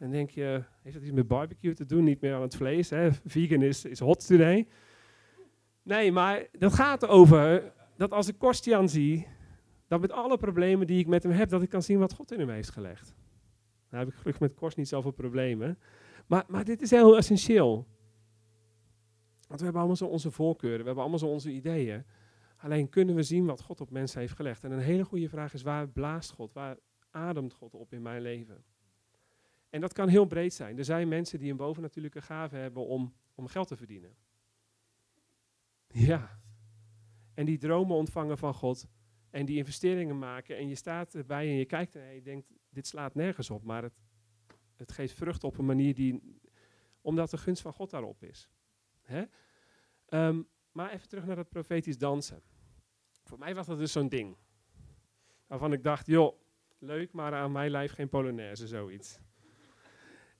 En denk je, heeft dat iets met barbecue te doen? Niet meer aan het vlees, hè? Vegan is, is hot today. Nee, maar dat gaat over dat als ik Kostian zie, dat met alle problemen die ik met hem heb, dat ik kan zien wat God in hem heeft gelegd. Nou heb ik gelukkig met Kost niet zoveel problemen. Maar, maar dit is heel essentieel. Want we hebben allemaal zo onze voorkeuren, we hebben allemaal zo onze ideeën. Alleen kunnen we zien wat God op mensen heeft gelegd. En een hele goede vraag is, waar blaast God? Waar ademt God op in mijn leven? En dat kan heel breed zijn. Er zijn mensen die een bovennatuurlijke gave hebben om, om geld te verdienen. Ja. En die dromen ontvangen van God. En die investeringen maken. En je staat erbij en je kijkt en je denkt, dit slaat nergens op. Maar het, het geeft vrucht op een manier die, omdat de gunst van God daarop is. Hè? Ehm, maar even terug naar dat profetisch dansen. Voor mij was dat dus zo'n ding. Waarvan ik dacht, joh, leuk, maar aan mijn lijf geen polonaise, zoiets.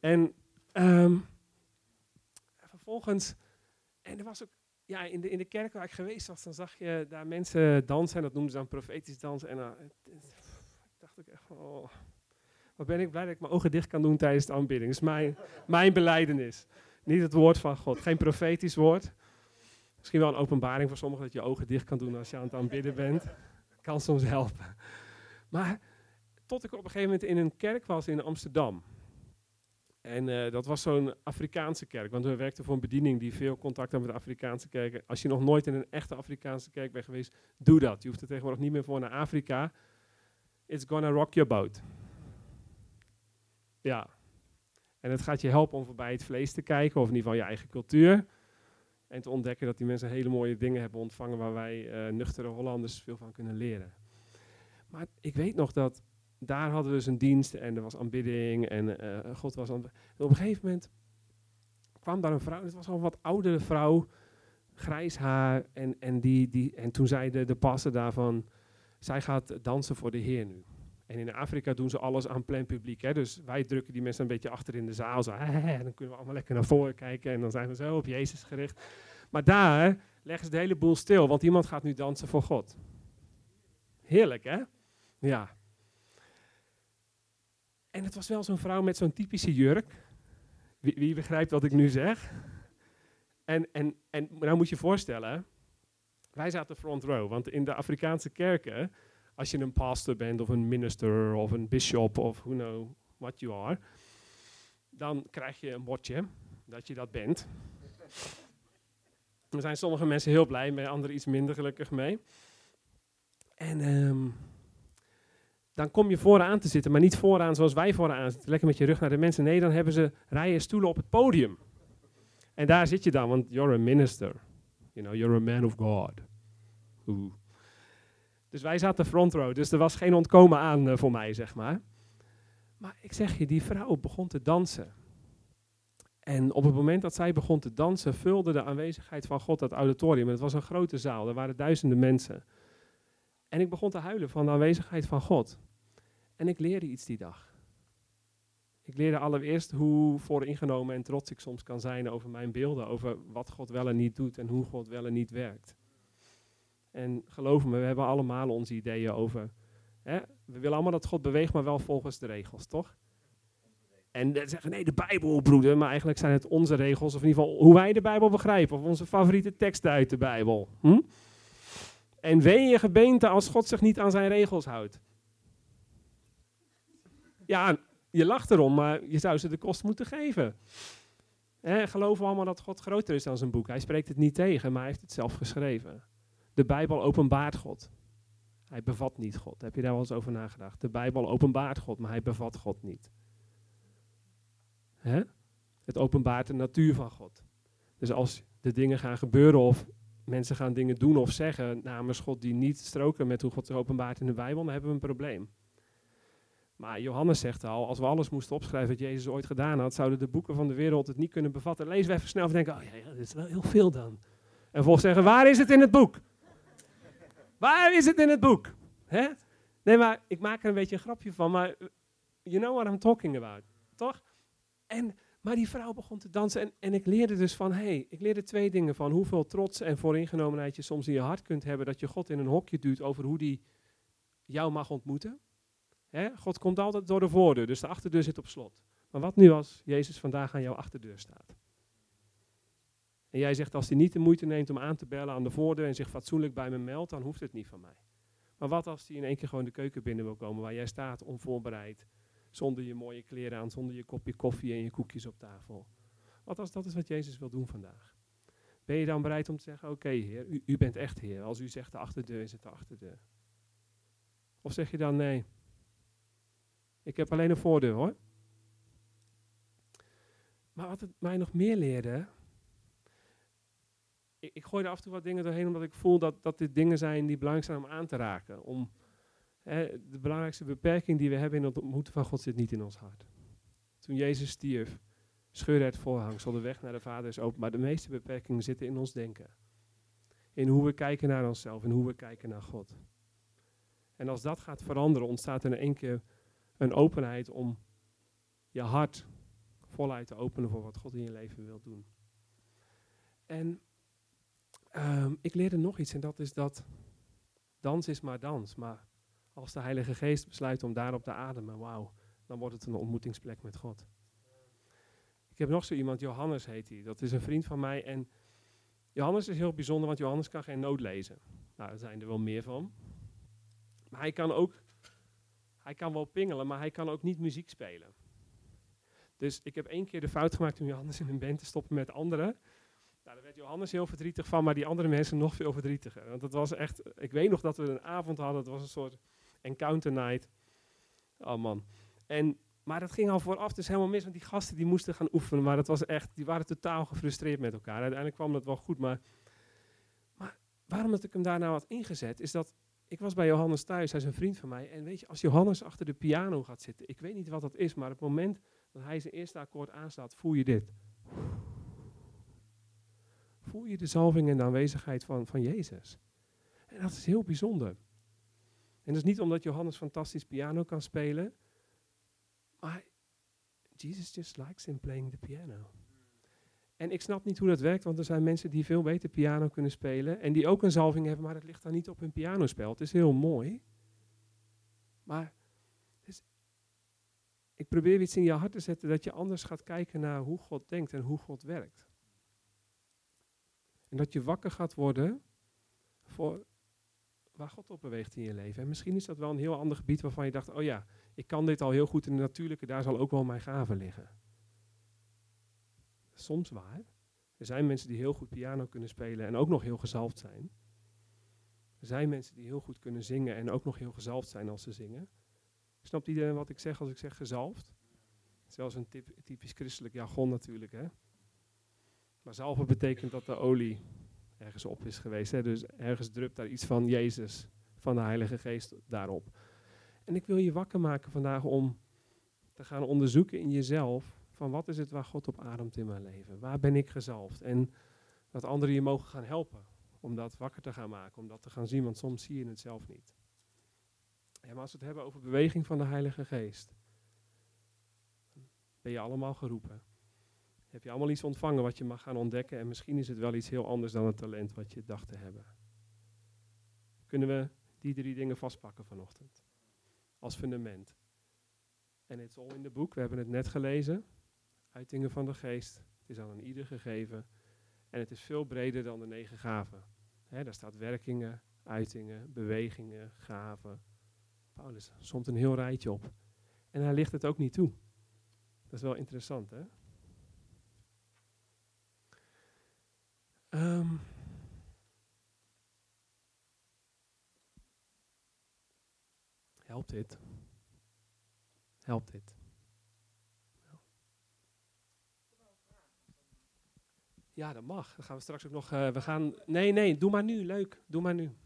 En um, vervolgens, en er was ook, ja, in de, in de kerk waar ik geweest was, dan zag je daar mensen dansen, en dat noemden ze dan profetisch dansen. En dan dacht ik echt oh, wat ben ik blij dat ik mijn ogen dicht kan doen tijdens de aanbidding. Dat is mijn, mijn beleidenis. Niet het woord van God, geen profetisch woord. Misschien wel een openbaring voor sommigen dat je ogen dicht kan doen als je aan het aanbidden bent. Kan soms helpen. Maar tot ik op een gegeven moment in een kerk was in Amsterdam. En uh, dat was zo'n Afrikaanse kerk, want we werkten voor een bediening die veel contact had met de Afrikaanse kerken. Als je nog nooit in een echte Afrikaanse kerk bent geweest, doe dat. Je hoeft er tegenwoordig niet meer voor naar Afrika. It's gonna rock your boat. Ja. En het gaat je helpen om voorbij het vlees te kijken, of in ieder geval je eigen cultuur. En te ontdekken dat die mensen hele mooie dingen hebben ontvangen waar wij uh, nuchtere Hollanders veel van kunnen leren. Maar ik weet nog dat daar hadden we dus een dienst en er was aanbidding en uh, God was aan. op een gegeven moment kwam daar een vrouw, het was al een wat oudere vrouw, grijs haar. En, en, die, die, en toen zei de, de passer daarvan, zij gaat dansen voor de Heer nu. En in Afrika doen ze alles aan plein publiek. Hè? Dus wij drukken die mensen een beetje achter in de zaal. Zo, dan kunnen we allemaal lekker naar voren kijken. En dan zijn we zo op Jezus gericht. Maar daar leggen ze de hele boel stil. Want iemand gaat nu dansen voor God. Heerlijk, hè? Ja. En het was wel zo'n vrouw met zo'n typische jurk. Wie, wie, begrijpt wat ik nu zeg? En, en, en nou moet je voorstellen, wij zaten front row. Want in de Afrikaanse kerken als je een pastor bent of een minister of een bishop of who know what you are, dan krijg je een bordje dat je dat bent. Er zijn sommige mensen heel blij mee, anderen iets minder gelukkig mee. En um, dan kom je vooraan te zitten, maar niet vooraan zoals wij vooraan zitten, lekker met je rug naar de mensen. Nee, dan hebben ze rijen stoelen op het podium. En daar zit je dan, want you're a minister. You know, you're a man of God. Oeh. Dus wij zaten front row, dus er was geen ontkomen aan uh, voor mij, zeg maar. Maar ik zeg je, die vrouw begon te dansen. En op het moment dat zij begon te dansen, vulde de aanwezigheid van God dat auditorium. Het was een grote zaal, er waren duizenden mensen. En ik begon te huilen van de aanwezigheid van God. En ik leerde iets die dag. Ik leerde allereerst hoe vooringenomen en trots ik soms kan zijn over mijn beelden, over wat God wel en niet doet en hoe God wel en niet werkt. En geloof me, we hebben allemaal onze ideeën over. Hè? We willen allemaal dat God beweegt, maar wel volgens de regels, toch? En zeggen, nee, de Bijbel, broeder. Maar eigenlijk zijn het onze regels, of in ieder geval hoe wij de Bijbel begrijpen. Of onze favoriete teksten uit de Bijbel. Hm? En ween je gebeente als God zich niet aan zijn regels houdt. Ja, je lacht erom, maar je zou ze de kost moeten geven. Geloven we allemaal dat God groter is dan zijn boek. Hij spreekt het niet tegen, maar hij heeft het zelf geschreven. De Bijbel openbaart God. Hij bevat niet God. Heb je daar wel eens over nagedacht? De Bijbel openbaart God, maar hij bevat God niet. Hè? Het openbaart de natuur van God. Dus als de dingen gaan gebeuren of mensen gaan dingen doen of zeggen namens God die niet stroken met hoe God zich openbaart in de Bijbel, dan hebben we een probleem. Maar Johannes zegt al, als we alles moesten opschrijven wat Jezus ooit gedaan had, zouden de boeken van de wereld het niet kunnen bevatten. Lezen we even snel en denken, oh ja, dit is wel heel veel dan. En volgens zeggen, waar is het in het boek? Waar is het in het boek? Nee, maar ik maak er een beetje een grapje van, maar you know what I'm talking about, toch? En, maar die vrouw begon te dansen en, en ik leerde dus van, hé, hey, ik leerde twee dingen van. Hoeveel trots en vooringenomenheid je soms in je hart kunt hebben, dat je God in een hokje duwt over hoe die jou mag ontmoeten. God komt altijd door de voordeur, dus de achterdeur zit op slot. Maar wat nu als Jezus vandaag aan jouw achterdeur staat? En jij zegt, als hij niet de moeite neemt om aan te bellen aan de voordeur en zich fatsoenlijk bij me meldt, dan hoeft het niet van mij. Maar wat als hij in één keer gewoon de keuken binnen wil komen waar jij staat, onvoorbereid, zonder je mooie kleren aan, zonder je kopje koffie en je koekjes op tafel? Wat als dat is wat Jezus wil doen vandaag? Ben je dan bereid om te zeggen, oké heer, u, u bent echt heer. Als u zegt de achterdeur, is het de achterdeur. Of zeg je dan, nee, ik heb alleen een voordeur hoor. Maar wat het mij nog meer leerde, ik, ik gooi er af en toe wat dingen doorheen omdat ik voel dat, dat dit dingen zijn die belangrijk zijn om aan te raken. Om, hè, de belangrijkste beperking die we hebben in het ontmoeten van God zit niet in ons hart. Toen Jezus stierf, scheurde het voorhangsel, de weg naar de Vader is open. Maar de meeste beperkingen zitten in ons denken. In hoe we kijken naar onszelf en hoe we kijken naar God. En als dat gaat veranderen, ontstaat er in één keer een openheid om je hart voluit te openen voor wat God in je leven wil doen. En um, ik leerde nog iets en dat is dat dans is maar dans. Maar als de Heilige Geest besluit om daarop te ademen, wauw, dan wordt het een ontmoetingsplek met God. Ik heb nog zo iemand, Johannes heet hij. Dat is een vriend van mij. En Johannes is heel bijzonder, want Johannes kan geen noot lezen. Nou, daar zijn er wel meer van. Maar hij kan ook, hij kan wel pingelen, maar hij kan ook niet muziek spelen. Dus ik heb één keer de fout gemaakt om Johannes in een band te stoppen met anderen. Nou, daar werd Johannes heel verdrietig van, maar die andere mensen nog veel verdrietiger. Want het was echt, ik weet nog dat we een avond hadden, het was een soort encounter night. Oh man. En, maar dat ging al vooraf dus helemaal mis, want die gasten die moesten gaan oefenen, maar dat was echt, die waren totaal gefrustreerd met elkaar. Uiteindelijk kwam dat wel goed, maar, maar waarom dat ik hem daar nou had ingezet, is dat ik was bij Johannes thuis, hij is een vriend van mij. En weet je, als Johannes achter de piano gaat zitten, ik weet niet wat dat is, maar op het moment dat hij zijn eerste akkoord aanslaat, voel je dit. Voel je de zalving en de aanwezigheid van, van Jezus. En dat is heel bijzonder. En dat is niet omdat Johannes fantastisch piano kan spelen, maar Jesus just likes him playing the piano. En ik snap niet hoe dat werkt, want er zijn mensen die veel beter piano kunnen spelen en die ook een zalving hebben, maar het ligt dan niet op hun pianospel. Het is heel mooi. Maar ik probeer iets in je hart te zetten dat je anders gaat kijken naar hoe God denkt en hoe God werkt. En dat je wakker gaat worden voor waar God op beweegt in je leven. En misschien is dat wel een heel ander gebied waarvan je dacht, oh ja, ik kan dit al heel goed in de natuurlijke, daar zal ook wel mijn gave liggen. Soms waar. Er zijn mensen die heel goed piano kunnen spelen en ook nog heel gezalfd zijn. Er zijn mensen die heel goed kunnen zingen en ook nog heel gezalfd zijn als ze zingen. Snapt iedereen wat ik zeg als ik zeg gezalfd? Zelfs een typisch christelijk jargon natuurlijk. Hè? Maar zalven betekent dat de olie ergens op is geweest. Hè? Dus ergens drupt daar iets van Jezus, van de Heilige Geest daarop. En ik wil je wakker maken vandaag om te gaan onderzoeken in jezelf van wat is het waar God op ademt in mijn leven? Waar ben ik gezalfd? En dat anderen je mogen gaan helpen om dat wakker te gaan maken, om dat te gaan zien, want soms zie je het zelf niet. Maar als we het hebben over beweging van de Heilige Geest, ben je allemaal geroepen. Heb je allemaal iets ontvangen wat je mag gaan ontdekken en misschien is het wel iets heel anders dan het talent wat je dacht te hebben. Kunnen we die drie dingen vastpakken vanochtend? Als fundament. En het is al in de boek, we hebben het net gelezen. Uitingen van de geest. Het is aan een ieder gegeven. En het is veel breder dan de negen gaven. Daar staat werkingen, uitingen, bewegingen, gaven. Paulus somt een heel rijtje op. En hij ligt het ook niet toe. Dat is wel interessant, hè? Um, helpt dit? Helpt dit? Ja, dat mag. Dan gaan we straks ook nog. Uh, we gaan. Nee, nee, doe maar nu. Leuk. Doe maar nu.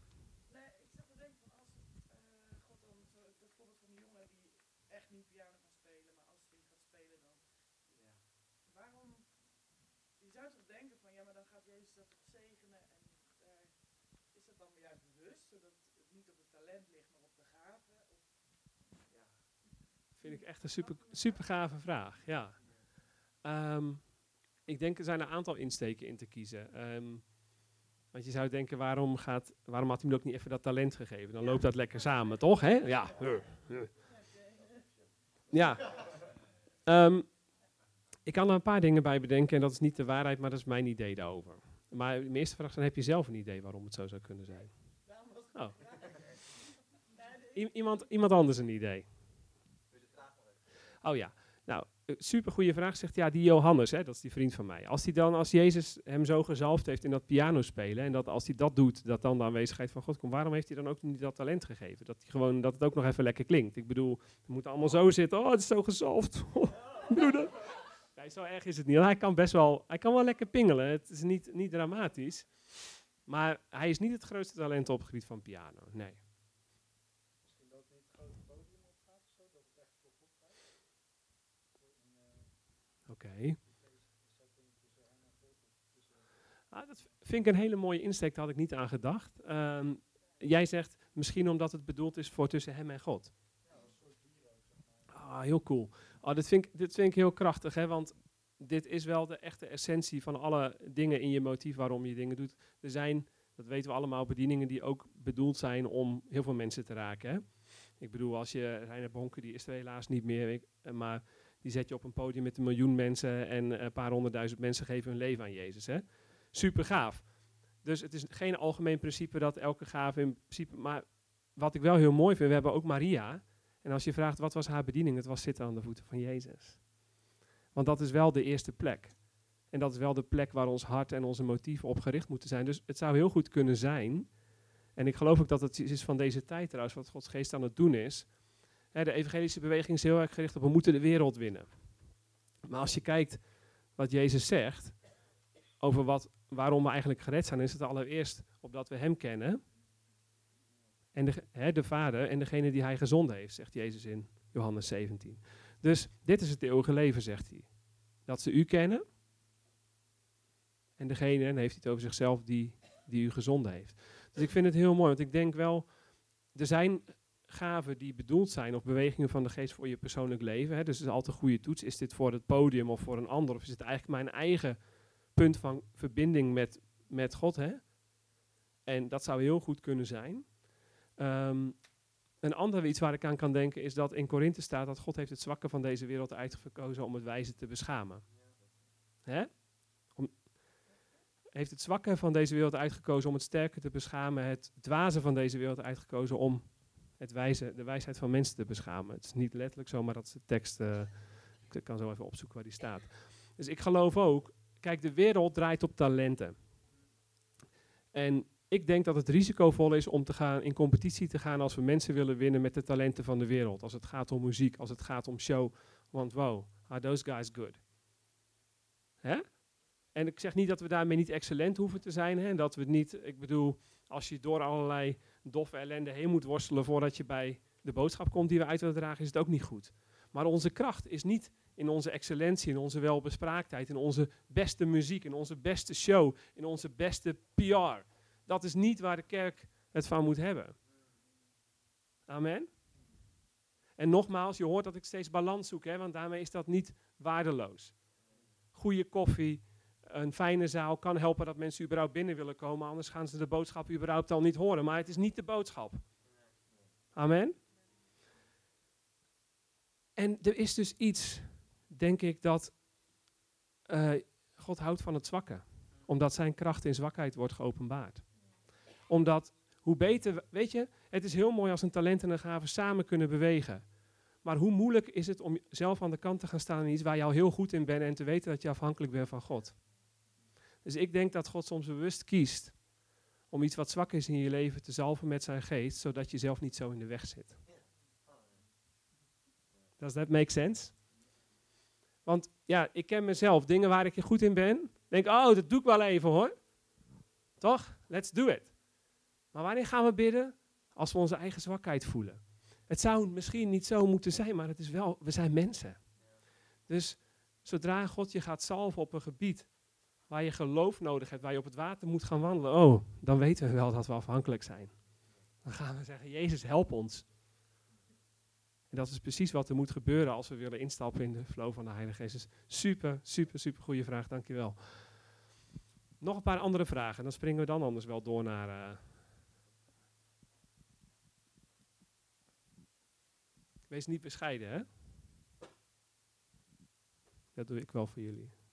Vind ik echt een super, super gave vraag. Ja. Ehm, ik denk er zijn een aantal insteken in te kiezen. Um, want je zou denken, waarom, gaat, waarom had hij me ook niet even dat talent gegeven? Dan loopt dat lekker samen, toch? Hè? Ja. Ja. Um, Ik kan er een paar dingen bij bedenken en dat is niet de waarheid, maar dat is mijn idee daarover. Maar de eerste vraag is, dan heb je zelf een idee waarom het zo zou kunnen zijn? Oh. iemand, iemand anders een idee? Oh ja, nou, super goede vraag. Zegt ja, die Johannes, hè, dat is die vriend van mij. Als hij dan, als Jezus hem zo gezalfd heeft in dat piano spelen en dat als hij dat doet, dat dan de aanwezigheid van God komt, waarom heeft hij dan ook niet dat talent gegeven? Dat hij gewoon, dat het ook nog even lekker klinkt. Ik bedoel, we moeten allemaal zo zitten. Oh, het is zo gezalfd. broeder. Zo erg is het niet. Hij kan best wel, hij kan wel lekker pingelen. Het is niet, niet dramatisch. Maar hij is niet het grootste talent op het gebied van piano. Nee. Oké. Ah, dat vind ik een hele mooie insteek, daar had ik niet aan gedacht. Ehm, jij zegt misschien omdat het bedoeld is voor tussen hem en God. Ah, heel cool. Oh, dit, vind ik, dit vind ik heel krachtig, hè, want dit is wel de echte essentie van alle dingen in je motief waarom je dingen doet. Er zijn, dat weten we allemaal, bedieningen die ook bedoeld zijn om heel veel mensen te raken. Hè? Ik bedoel, als je Reiner Bonke, die is er helaas niet meer, maar die zet je op een podium met een miljoen mensen en een paar honderdduizend mensen geven hun leven aan Jezus. Hè? Super gaaf. Dus het is geen algemeen principe dat elke gave in principe. Maar wat ik wel heel mooi vind, we hebben ook Maria. En als je vraagt wat was haar bediening, het was zitten aan de voeten van Jezus. Want dat is wel de eerste plek. En dat is wel de plek waar ons hart en onze motieven op gericht moeten zijn. Dus het zou heel goed kunnen zijn. En ik geloof ook dat het is van deze tijd trouwens, wat Gods geest aan het doen is de evangelische beweging is heel erg gericht op we moeten de wereld winnen. Maar als je kijkt wat Jezus zegt over wat, waarom we eigenlijk gered zijn, is het allereerst opdat we Hem kennen. En de, de Vader en degene die Hij gezonden heeft, zegt Jezus in Johannes 17. Dus dit is het eeuwige leven, zegt hij. Dat ze u kennen. En degene, en heeft hij het over zichzelf, die, die u gezonden heeft. Dus ik vind het heel mooi, want ik denk wel, er zijn gaven die bedoeld zijn of bewegingen van de geest voor je persoonlijk leven. Hè. Dus het is altijd een goede toets. Is dit voor het podium of voor een ander? Of is het eigenlijk mijn eigen punt van verbinding met, met God? Hè? En dat zou heel goed kunnen zijn. Um, een ander iets waar ik aan kan denken is dat in Korinthe staat dat God heeft het zwakke van deze wereld uitgekozen om het wijze te beschamen. Hè? Om, heeft het zwakke van deze wereld uitgekozen om het sterke te beschamen, het dwaze van deze wereld uitgekozen om het wijze, de wijsheid van mensen te beschamen. Het is niet letterlijk zo, maar dat is de tekst. Uh, ik kan zo even opzoeken waar die staat. Dus ik geloof ook, kijk, de wereld draait op talenten. En ik denk dat het risicovol is om te gaan, in competitie te gaan als we mensen willen winnen met de talenten van de wereld. Als het gaat om muziek, als het gaat om show. Want wow, are those guys good? Hè? En ik zeg niet dat we daarmee niet excellent hoeven te zijn. Hè? En dat we niet, ik bedoel, als je door allerlei doffe ellende heen moet worstelen voordat je bij de boodschap komt die we uit willen dragen, is het ook niet goed. Maar onze kracht is niet in onze excellentie, in onze welbespraaktheid, in onze beste muziek, in onze beste show, in onze beste PR. Dat is niet waar de kerk het van moet hebben. Amen. En nogmaals, je hoort dat ik steeds balans zoek, hè, want daarmee is dat niet waardeloos. Goede koffie, een fijne zaal kan helpen dat mensen überhaupt binnen willen komen. Anders gaan ze de boodschap überhaupt al niet horen. Maar het is niet de boodschap. Amen. En er is dus iets, denk ik, dat uh, God houdt van het zwakke. Omdat zijn kracht in zwakheid wordt geopenbaard. Omdat, hoe beter, weet je, het is heel mooi als een talent en een gave samen kunnen bewegen. Maar hoe moeilijk is het om zelf aan de kant te gaan staan in iets waar je al heel goed in bent en te weten dat je afhankelijk bent van God. Dus ik denk dat God soms bewust kiest om iets wat zwak is in je leven te zalven met zijn geest, zodat je zelf niet zo in de weg zit. Does that make sense? Want ja, ik ken mezelf, dingen waar ik goed in ben, denk, oh, dat doe ik wel even hoor. Toch? Let's do it. Maar wanneer gaan we bidden? Als we onze eigen zwakheid voelen. Het zou misschien niet zo moeten zijn, maar het is wel, we zijn mensen. Dus zodra God je gaat salven op een gebied waar je geloof nodig hebt, waar je op het water moet gaan wandelen, oh, dan weten we wel dat we afhankelijk zijn. Dan gaan we zeggen, Jezus, help ons. En dat is precies wat er moet gebeuren als we willen instappen in de flow van de Heilige Geest. Dus super, super, super goede vraag, dankjewel. Nog een paar andere vragen, dan springen we dan anders wel door naar... Uh... Wees niet bescheiden, hè? Dat doe ik wel voor jullie.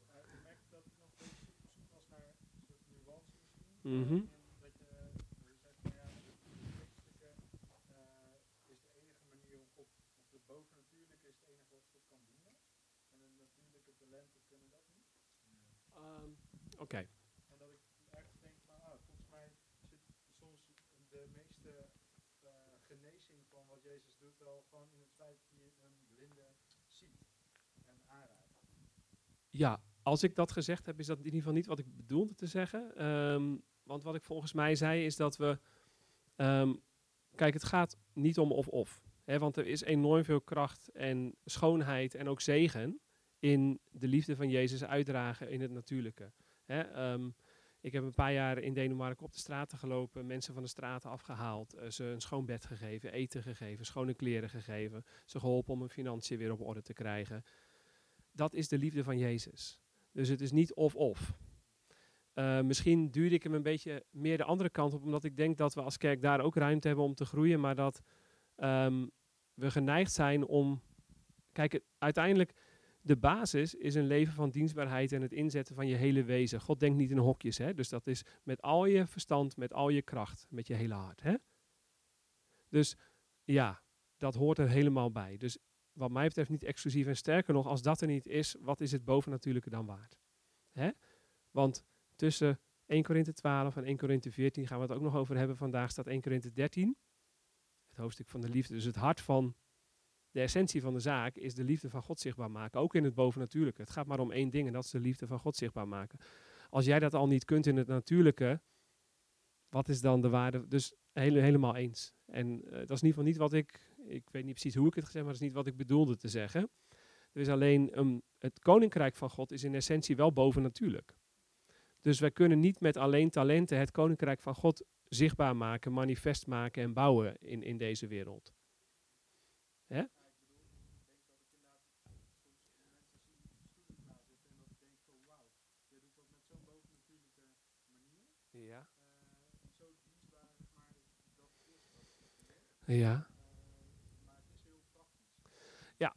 Wat God kan dienen. En de natuurlijke talenten kunnen dat niet. Ehm, Oké. En dat ik ergens denk van, ah, volgens mij zit soms de meeste uh, genezing van wat Jezus doet wel gewoon in het feit dat je een blinde ziet en aanraakt. Ja, als ik dat gezegd heb, is dat in ieder geval niet wat ik bedoelde te zeggen. Ehm, want wat ik volgens mij zei is dat we. ehm, kijk, het gaat niet om of-of. Want er is enorm veel kracht en schoonheid en ook zegen in de liefde van Jezus uitdragen in het natuurlijke. Ehm, ik heb een paar jaar in Denemarken op de straten gelopen, mensen van de straten afgehaald, eh, ze een schoon bed gegeven, eten gegeven, schone kleren gegeven, ze geholpen om hun financiën weer op orde te krijgen. Dat is de liefde van Jezus. Dus het is niet of-of. Uh, misschien duurde ik hem een beetje meer de andere kant op, omdat ik denk dat we als kerk daar ook ruimte hebben om te groeien, maar dat um, we geneigd zijn om. Kijk, uiteindelijk, de basis is een leven van dienstbaarheid en het inzetten van je hele wezen. God denkt niet in hokjes, hè? dus dat is met al je verstand, met al je kracht, met je hele hart. Hè? Dus ja, dat hoort er helemaal bij. Dus wat mij betreft niet exclusief. En sterker nog, als dat er niet is, wat is het bovennatuurlijke dan waard? Hè? Want tussen 1 Korinthe 12 en 1 Korinthe 14 gaan we het ook nog over hebben. Vandaag staat 1 Korinthe 13, het hoofdstuk van de liefde. Dus het hart van de essentie van de zaak is de liefde van God zichtbaar maken. Ook in het bovennatuurlijke. Het gaat maar om één ding en dat is de liefde van God zichtbaar maken. Als jij dat al niet kunt in het natuurlijke, wat is dan de waarde? Dus hele, helemaal eens. En uh, dat is in ieder geval niet wat ik ik weet niet precies hoe ik het gezegd maar dat is niet wat ik bedoelde te zeggen. Er is alleen, um, het koninkrijk van God is in essentie wel bovennatuurlijk. Dus wij kunnen niet met alleen talenten het koninkrijk van God zichtbaar maken, manifest maken en bouwen in, in deze wereld. Hè? Ja. Ja.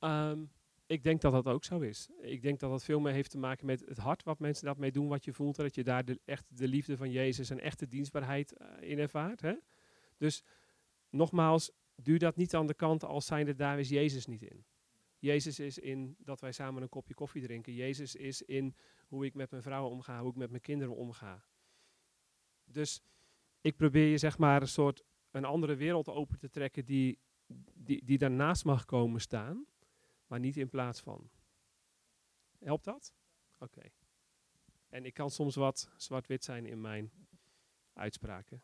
Um, ik denk dat dat ook zo is. Ik denk dat dat veel meer heeft te maken met het hart wat mensen daarmee doen, wat je voelt. Dat je daar de, echt de liefde van Jezus en echte dienstbaarheid uh, in ervaart. Hè? Dus nogmaals, duur dat niet aan de kant als zijnde daar is Jezus niet in. Jezus is in dat wij samen een kopje koffie drinken. Jezus is in hoe ik met mijn vrouw omga, hoe ik met mijn kinderen omga. Dus ik probeer je zeg maar een soort een andere wereld open te trekken die, die, die daarnaast mag komen staan maar niet in plaats van. Helpt dat? Oké. En ik kan soms wat zwart-wit zijn in mijn uitspraken.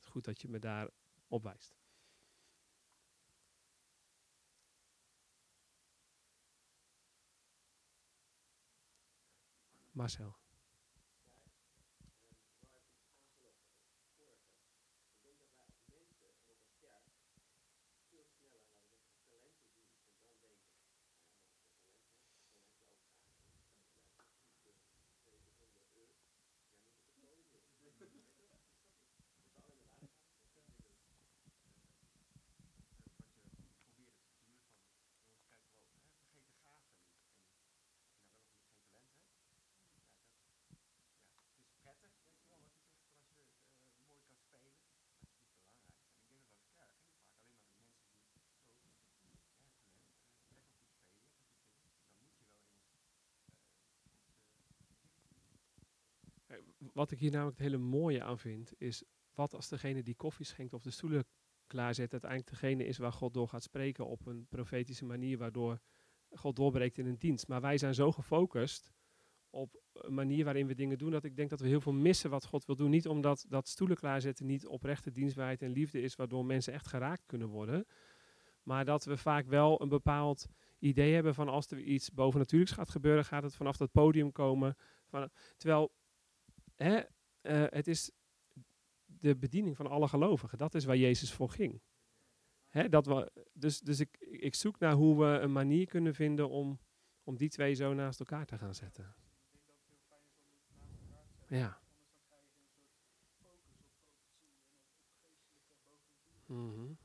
Goed dat je me daar op wijst. Marcel. Wat ik hier namelijk het hele mooie aan vind, is wat als degene die koffie schenkt of de stoelen klaarzet, uiteindelijk degene is waar God door gaat spreken op een profetische manier, waardoor God doorbreekt in een dienst. Maar wij zijn zo gefocust op een manier waarin we dingen doen, dat ik denk dat we heel veel missen wat God wil doen. Niet omdat dat stoelen klaarzetten niet oprechte dienstbaarheid en liefde is, waardoor mensen echt geraakt kunnen worden. Maar dat we vaak wel een bepaald idee hebben van als er iets bovennatuurlijks gaat gebeuren, gaat het vanaf dat podium komen. Terwijl hè, uh, het is de bediening van alle gelovigen. Dat is waar Jezus voor ging. Hè, dat we, dus dus ik, ik zoek naar hoe we een manier kunnen vinden om, om die twee zo naast elkaar te gaan zetten. Ja. Mm -hmm.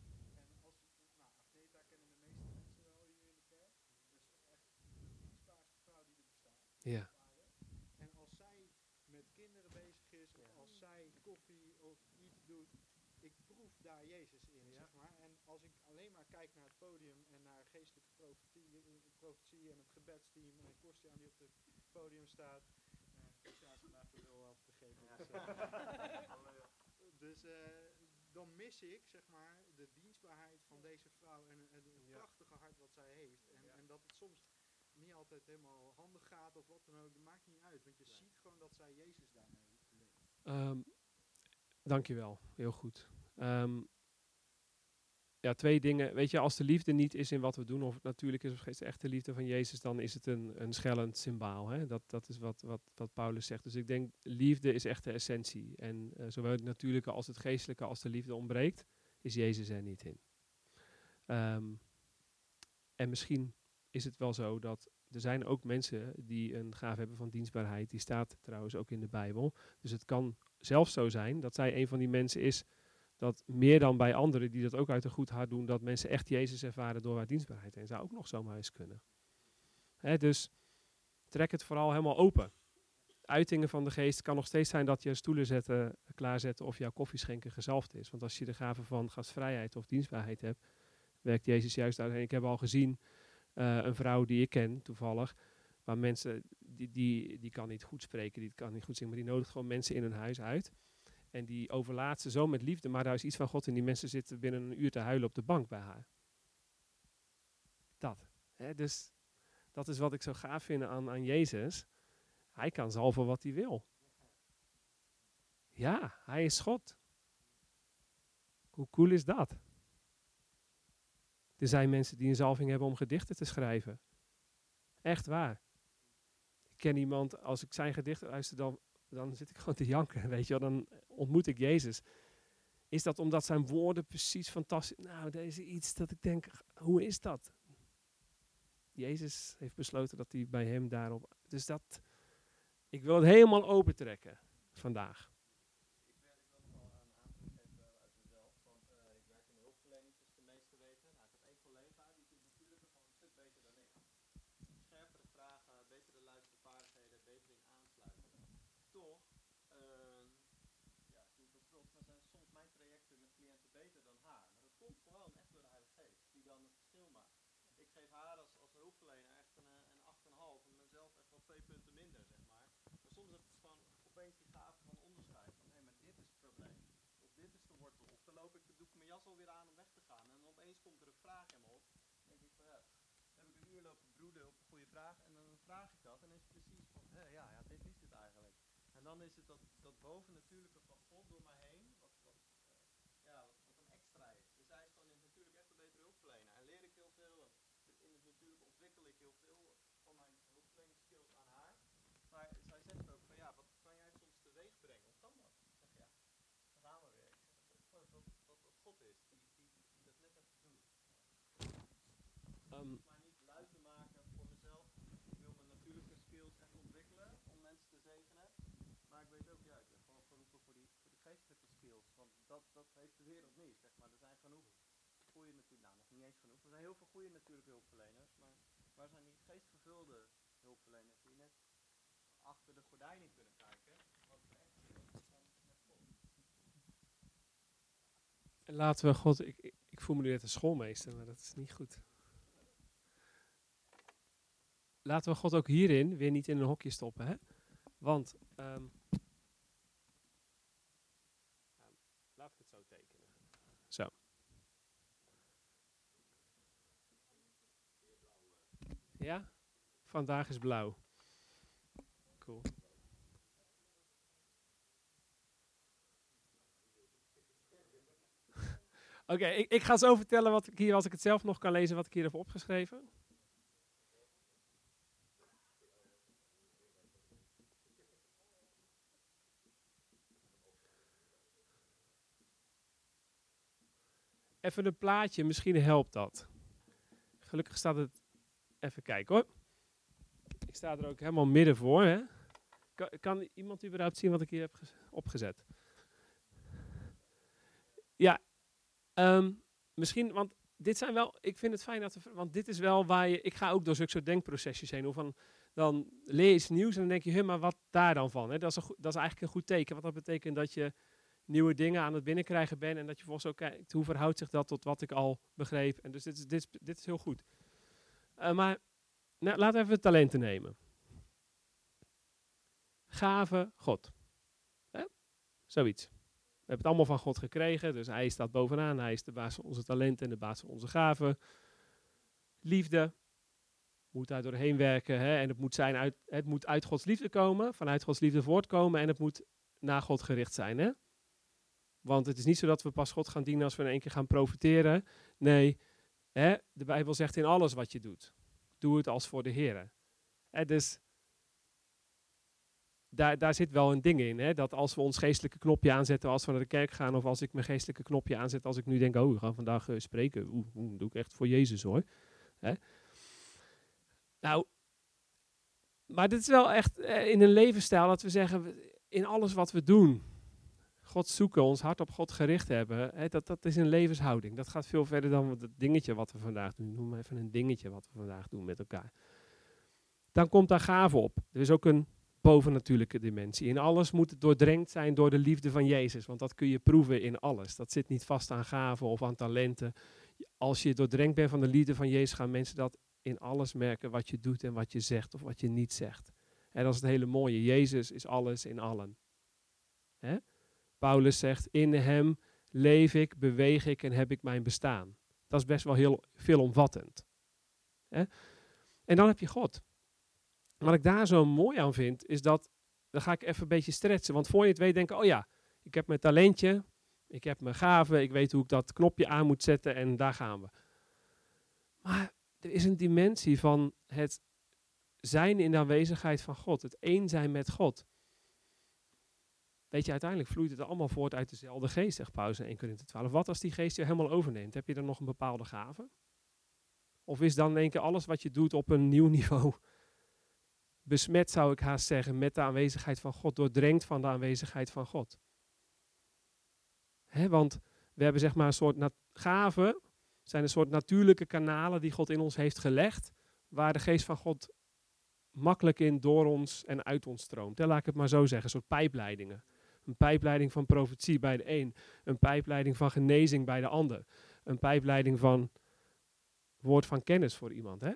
Ja. En als zij met kinderen bezig is, of als zij koffie of iets doet, ik proef daar Jezus in, zeg maar. En als ik alleen maar kijk naar het podium en naar geestelijke profetie, eh, profetie en het gebedsteam en Kostiaan die op het podium staat. Uh, wel vergeten. Dus, eh, dus eh, dan mis ik, zeg maar, de dienstbaarheid van deze vrouw en, en het Ja. prachtige hart wat zij heeft. En, en dat het soms niet altijd helemaal handig gaat of wat dan ook, dat maakt niet uit. Want je ziet gewoon dat zij Jezus daarmee leeft. Ehm dankjewel, heel goed. Ehm, ja, twee dingen. Weet je, als de liefde niet is in wat we doen, of het natuurlijk is of geen de echte liefde van Jezus, dan is het een, een schellend symbaal. Hè? Dat, dat is wat, wat, Paulus zegt. Dus ik denk, liefde is echt de essentie. En eh, zowel het natuurlijke als het geestelijke, als de liefde ontbreekt, is Jezus er niet in. Ehm, en misschien is het wel zo dat er zijn ook mensen die een gave hebben van dienstbaarheid. Die staat trouwens ook in de Bijbel. Dus het kan zelfs zo zijn dat zij een van die mensen is dat meer dan bij anderen die dat ook uit een goed hart doen, dat mensen echt Jezus ervaren door haar dienstbaarheid heen. Zou ook nog zomaar eens kunnen. Hè, dus trek het vooral helemaal open. Uitingen van de geest kan nog steeds zijn dat je stoelen zetten, klaarzetten of jouw koffie schenken gezalfd is. Want als je de gave van gastvrijheid of dienstbaarheid hebt, werkt Jezus juist daarheen. Ik heb al gezien eh, een vrouw die ik ken, toevallig, waar mensen, die, die, die kan niet goed spreken, die kan niet goed zingen, maar die nodigt gewoon mensen in hun huis uit. En die overlaat ze zo met liefde, maar daar is iets van God en die mensen zitten binnen een uur te huilen op de bank bij haar. Dat. Hè, dus dat is wat ik zo gaaf vind aan, aan Jezus. Hij kan zalven wat hij wil. Ja, hij is God. Hoe cool is dat? Er zijn mensen die een zalving hebben om gedichten te schrijven. Echt waar. Ik ken iemand, als ik zijn gedichten luister, dan, dan zit ik gewoon te janken. Weet je wel, dan ontmoet ik Jezus. Is dat omdat zijn woorden precies fantastisch... Nou, deze iets dat ik denk, hoe is dat? Jezus heeft besloten dat hij bij hem daarop... Dus dat... Ik wil het helemaal opentrekken vandaag. Ik wil, ik wil nog wel een aanvulling geven uit mezelf. Want eh, ik werk in de hulpverlening, zoals de meesten weten. Nou, ik heb één collega, die is in het natuurlijke gewoon een stuk beter dan ik. Scherpere vragen, betere luistervaardigheden, beter in aansluiten. Toch, ehm, ja, ik doe het ook trots, maar zijn soms mijn trajecten met cliënten beter dan haar. Maar dat komt gewoon echt door de Heilige Geest, die dan het verschil maakt. Ik geef haar als, als hulpverlener echt een, eh, een 8,5 en mezelf echt wel twee punten minder, zeg maar. Maar soms heb ik gewoon opeens die gave van onderscheid. Van hé, maar dit is het probleem. Of dit is de wortel. Of dan loop ik, doe ik mijn jas aan om weg te gaan. En opeens komt er een vraag in me op. Denk ik van ja, heb ik een uur lopen broeden op een goede vraag. En dan vraag ik dat. En is het precies van ja, ja, dit is het eigenlijk. En dan is het dat, dat bovennatuurlijke van God door mij heen. Wat, eh, ja, wat, een extra is. Dus hij is gewoon in natuurlijk echt een betere hulpverlener. En leer ik heel veel. In het natuurlijk ontwikkel ik heel veel van mijn hulpverleningsskills aan haar. Maar zij zegt ook van ja, wat kan jij soms teweeg brengen? Hoe kan dat? Ik zeg ja, daar gaan we weer. Ik zeg, dat, dat, dat, dat dat God is, die, die, die dat net even doet. Ehm, Ik hoef mij niet lui te maken voor mezelf. Ik wil mijn natuurlijke skills echt ontwikkelen om mensen te zegenen. Maar ik weet ook, ja, ik ben gewoon geroepen voor die, voor die geestelijke skills. Want dat, dat heeft de wereld niet, zeg maar. Er zijn genoeg goede natuurlijk, nou nog niet eens genoeg. Er zijn heel veel goede natuurlijke hulpverleners. Maar waar zijn die geestvervulde hulpverleners die net achter de gordijnen kunnen kijken? Wat er echt laten we God, ik, ik, ik voel me nu net een schoolmeester, maar dat is niet goed. Laten we God ook hierin weer niet in een hokje stoppen, hè? Want, ehm, laat ik het zo tekenen. Zo. Ja? Vandaag is blauw. Cool. Oké, ik, ik ga zo vertellen wat ik hier, als ik het zelf nog kan lezen, wat ik hier heb opgeschreven. Even een plaatje, misschien helpt dat. Gelukkig staat het. Even kijken hoor. Ik sta er ook helemaal midden voor. Hè? Kan, iemand überhaupt zien wat ik hier heb gez- opgezet? Ja, Ehm, misschien, want dit zijn wel, ik vind het fijn dat, we, want dit is wel waar je, ik ga ook door zulke soort denkprocesjes heen. Hoe van, dan iets nieuws en dan denk je, huh, maar wat daar dan van? Hè? Dat, is een dat is eigenlijk een goed teken, want dat betekent dat je nieuwe dingen aan het binnenkrijgen bent en dat je volgens ook kijkt, hoe verhoudt zich dat tot wat ik al begreep. En dus dit is, dit is, dit is heel goed. Eh, maar nou, laten we even talenten nemen. Gave God. Hè? Zoiets. We hebben het allemaal van God gekregen, dus hij staat bovenaan. Hij is de baas van onze talenten en de baas van onze gaven. Liefde moet daar doorheen werken. Hè? En het moet, zijn uit, het moet uit Gods liefde komen, vanuit Gods liefde voortkomen. En het moet naar God gericht zijn. Hè? Want het is niet zo dat we pas God gaan dienen als we in één keer gaan profiteren. Nee, hè? de Bijbel zegt in alles wat je doet, doe het als voor de Heer. Dus daar, daar zit wel een ding in. Hè? Dat als we ons geestelijke knopje aanzetten als we naar de kerk gaan, of als ik mijn geestelijke knopje aanzet als ik nu denk, oh, we gaan vandaag eh, spreken. Oeh, doe ik echt voor Jezus hoor. Hè? Nou, maar dit is wel echt eh, in een levensstijl dat we zeggen, in alles wat we doen, God zoeken, ons hart op God gericht hebben, hè, dat, dat is een levenshouding. Dat gaat veel verder dan het dingetje wat we vandaag doen. Noem maar even een dingetje wat we vandaag doen met elkaar. Dan komt daar gave op. Er is ook een bovennatuurlijke dimensie. In alles moet het doordrenkt zijn door de liefde van Jezus, want dat kun je proeven in alles. Dat zit niet vast aan gaven of aan talenten. Als je doordrenkt bent van de liefde van Jezus, gaan mensen dat in alles merken wat je doet en wat je zegt of wat je niet zegt. En dat is het hele mooie. Jezus is alles in allen. Hè? Paulus zegt, in hem leef ik, beweeg ik en heb ik mijn bestaan. Dat is best wel heel veelomvattend. Hè? En dan heb je God. Wat ik daar zo mooi aan vind, is dat, dan ga ik even een beetje stretchen. Want voor je het weet denken, oh ja, ik heb mijn talentje, ik heb mijn gave, ik weet hoe ik dat knopje aan moet zetten en daar gaan we. Maar er is een dimensie van het zijn in de aanwezigheid van God, het één zijn met God. Weet je, uiteindelijk vloeit het allemaal voort uit dezelfde geest, zegt Paulus in 1 Corinthië 12. Wat als die geest je helemaal overneemt? Heb je dan nog een bepaalde gave? Of is dan in één keer alles wat je doet op een nieuw niveau besmet, zou ik haast zeggen, met de aanwezigheid van God, doordrenkt van de aanwezigheid van God? Want we hebben zeg maar een soort gaven, zijn een soort natuurlijke kanalen die God in ons heeft gelegd, waar de geest van God makkelijk in door ons en uit ons stroomt. Hè, laat ik het maar zo zeggen, een soort pijpleidingen. Een pijpleiding van profetie bij de een, een pijpleiding van genezing bij de ander, een pijpleiding van woord van kennis voor iemand. Hè?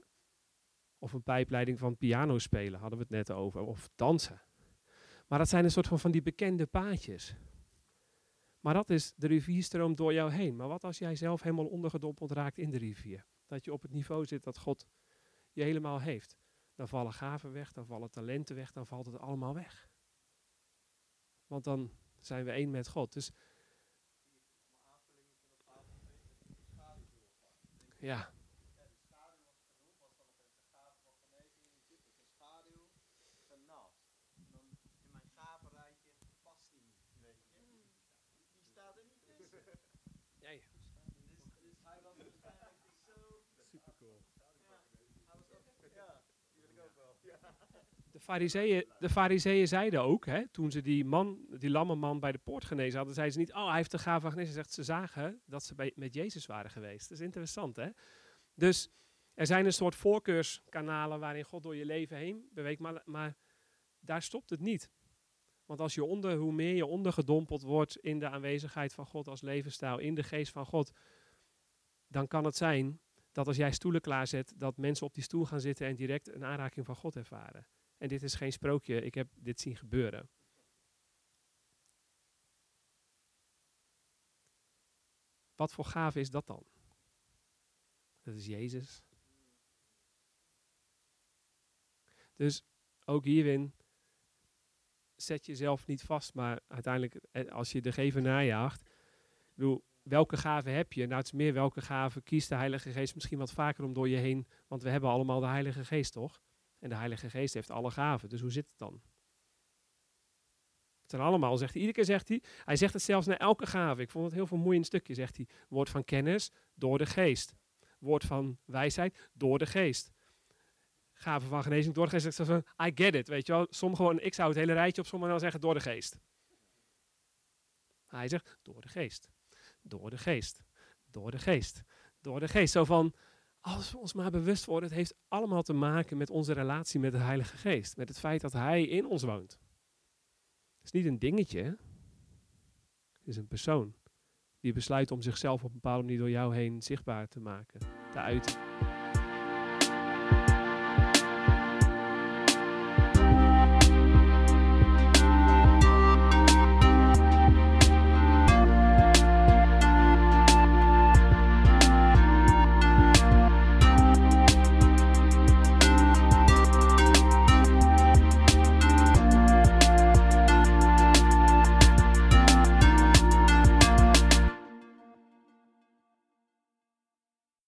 Of een pijpleiding van piano spelen, hadden we het net over, of dansen. Maar dat zijn een soort van, van die bekende paadjes. Maar dat is, de rivier stroomt door jou heen. Maar wat als jij zelf helemaal ondergedompeld raakt in de rivier? Dat je op het niveau zit dat God je helemaal heeft. Dan vallen gaven weg, dan vallen talenten weg, dan valt het allemaal weg. Want dan zijn we één met God. Dus ja, schaduw ernaast. Dan in mijn gavenrijtje past die niet. Weet je. Die staat er niet tussen. Ja, ja. Dus, dus hij was waarschijnlijk zo. super cool. Ja, hij was ook. Ja, die wil ik ook wel. De de fariseeën zeiden ook, hè, toen ze die man, die lamme man bij de poort genezen hadden, zeiden ze niet, oh hij heeft de gave van genezen. Ze zegt, ze zagen dat ze bij, met Jezus waren geweest. Dat is interessant, hè? Dus er zijn een soort voorkeurskanalen waarin God door je leven heen beweegt, maar, maar daar stopt het niet. Want als je onder, hoe meer je ondergedompeld wordt in de aanwezigheid van God als levensstijl, in de geest van God, dan kan het zijn dat als jij stoelen klaarzet, dat mensen op die stoel gaan zitten en direct een aanraking van God ervaren. En dit is geen sprookje, ik heb dit zien gebeuren. Wat voor gave is dat dan? Dat is Jezus. Dus ook hierin zet jezelf niet vast, maar uiteindelijk eh, als je de gever najaagt, welke gave heb je? Nou, het is meer welke gave kiest de Heilige Geest misschien wat vaker om door je heen, want we hebben allemaal de Heilige Geest, toch? En de Heilige Geest heeft alle gaven, dus hoe zit het dan? Het zijn allemaal, zegt hij, iedere keer zegt hij, hij zegt het zelfs naar elke gave. Ik vond het heel vermoeiend stukje, zegt hij. Woord van kennis, door de geest. Woord van wijsheid, door de geest. Gave van genezing, door de geest. Zegt van, I get it, weet je wel. Sommige gewoon, ik zou het hele rijtje op sommigen dan zeggen, door de geest. Hij zegt, door de geest. Door de geest. Door de geest. Door de geest. Zo van, Als we ons maar bewust worden, het heeft allemaal te maken met onze relatie met de Heilige Geest. Met het feit dat Hij in ons woont. Het is niet een dingetje. Het is een persoon die besluit om zichzelf op een bepaalde manier door jou heen zichtbaar te maken, te uiten.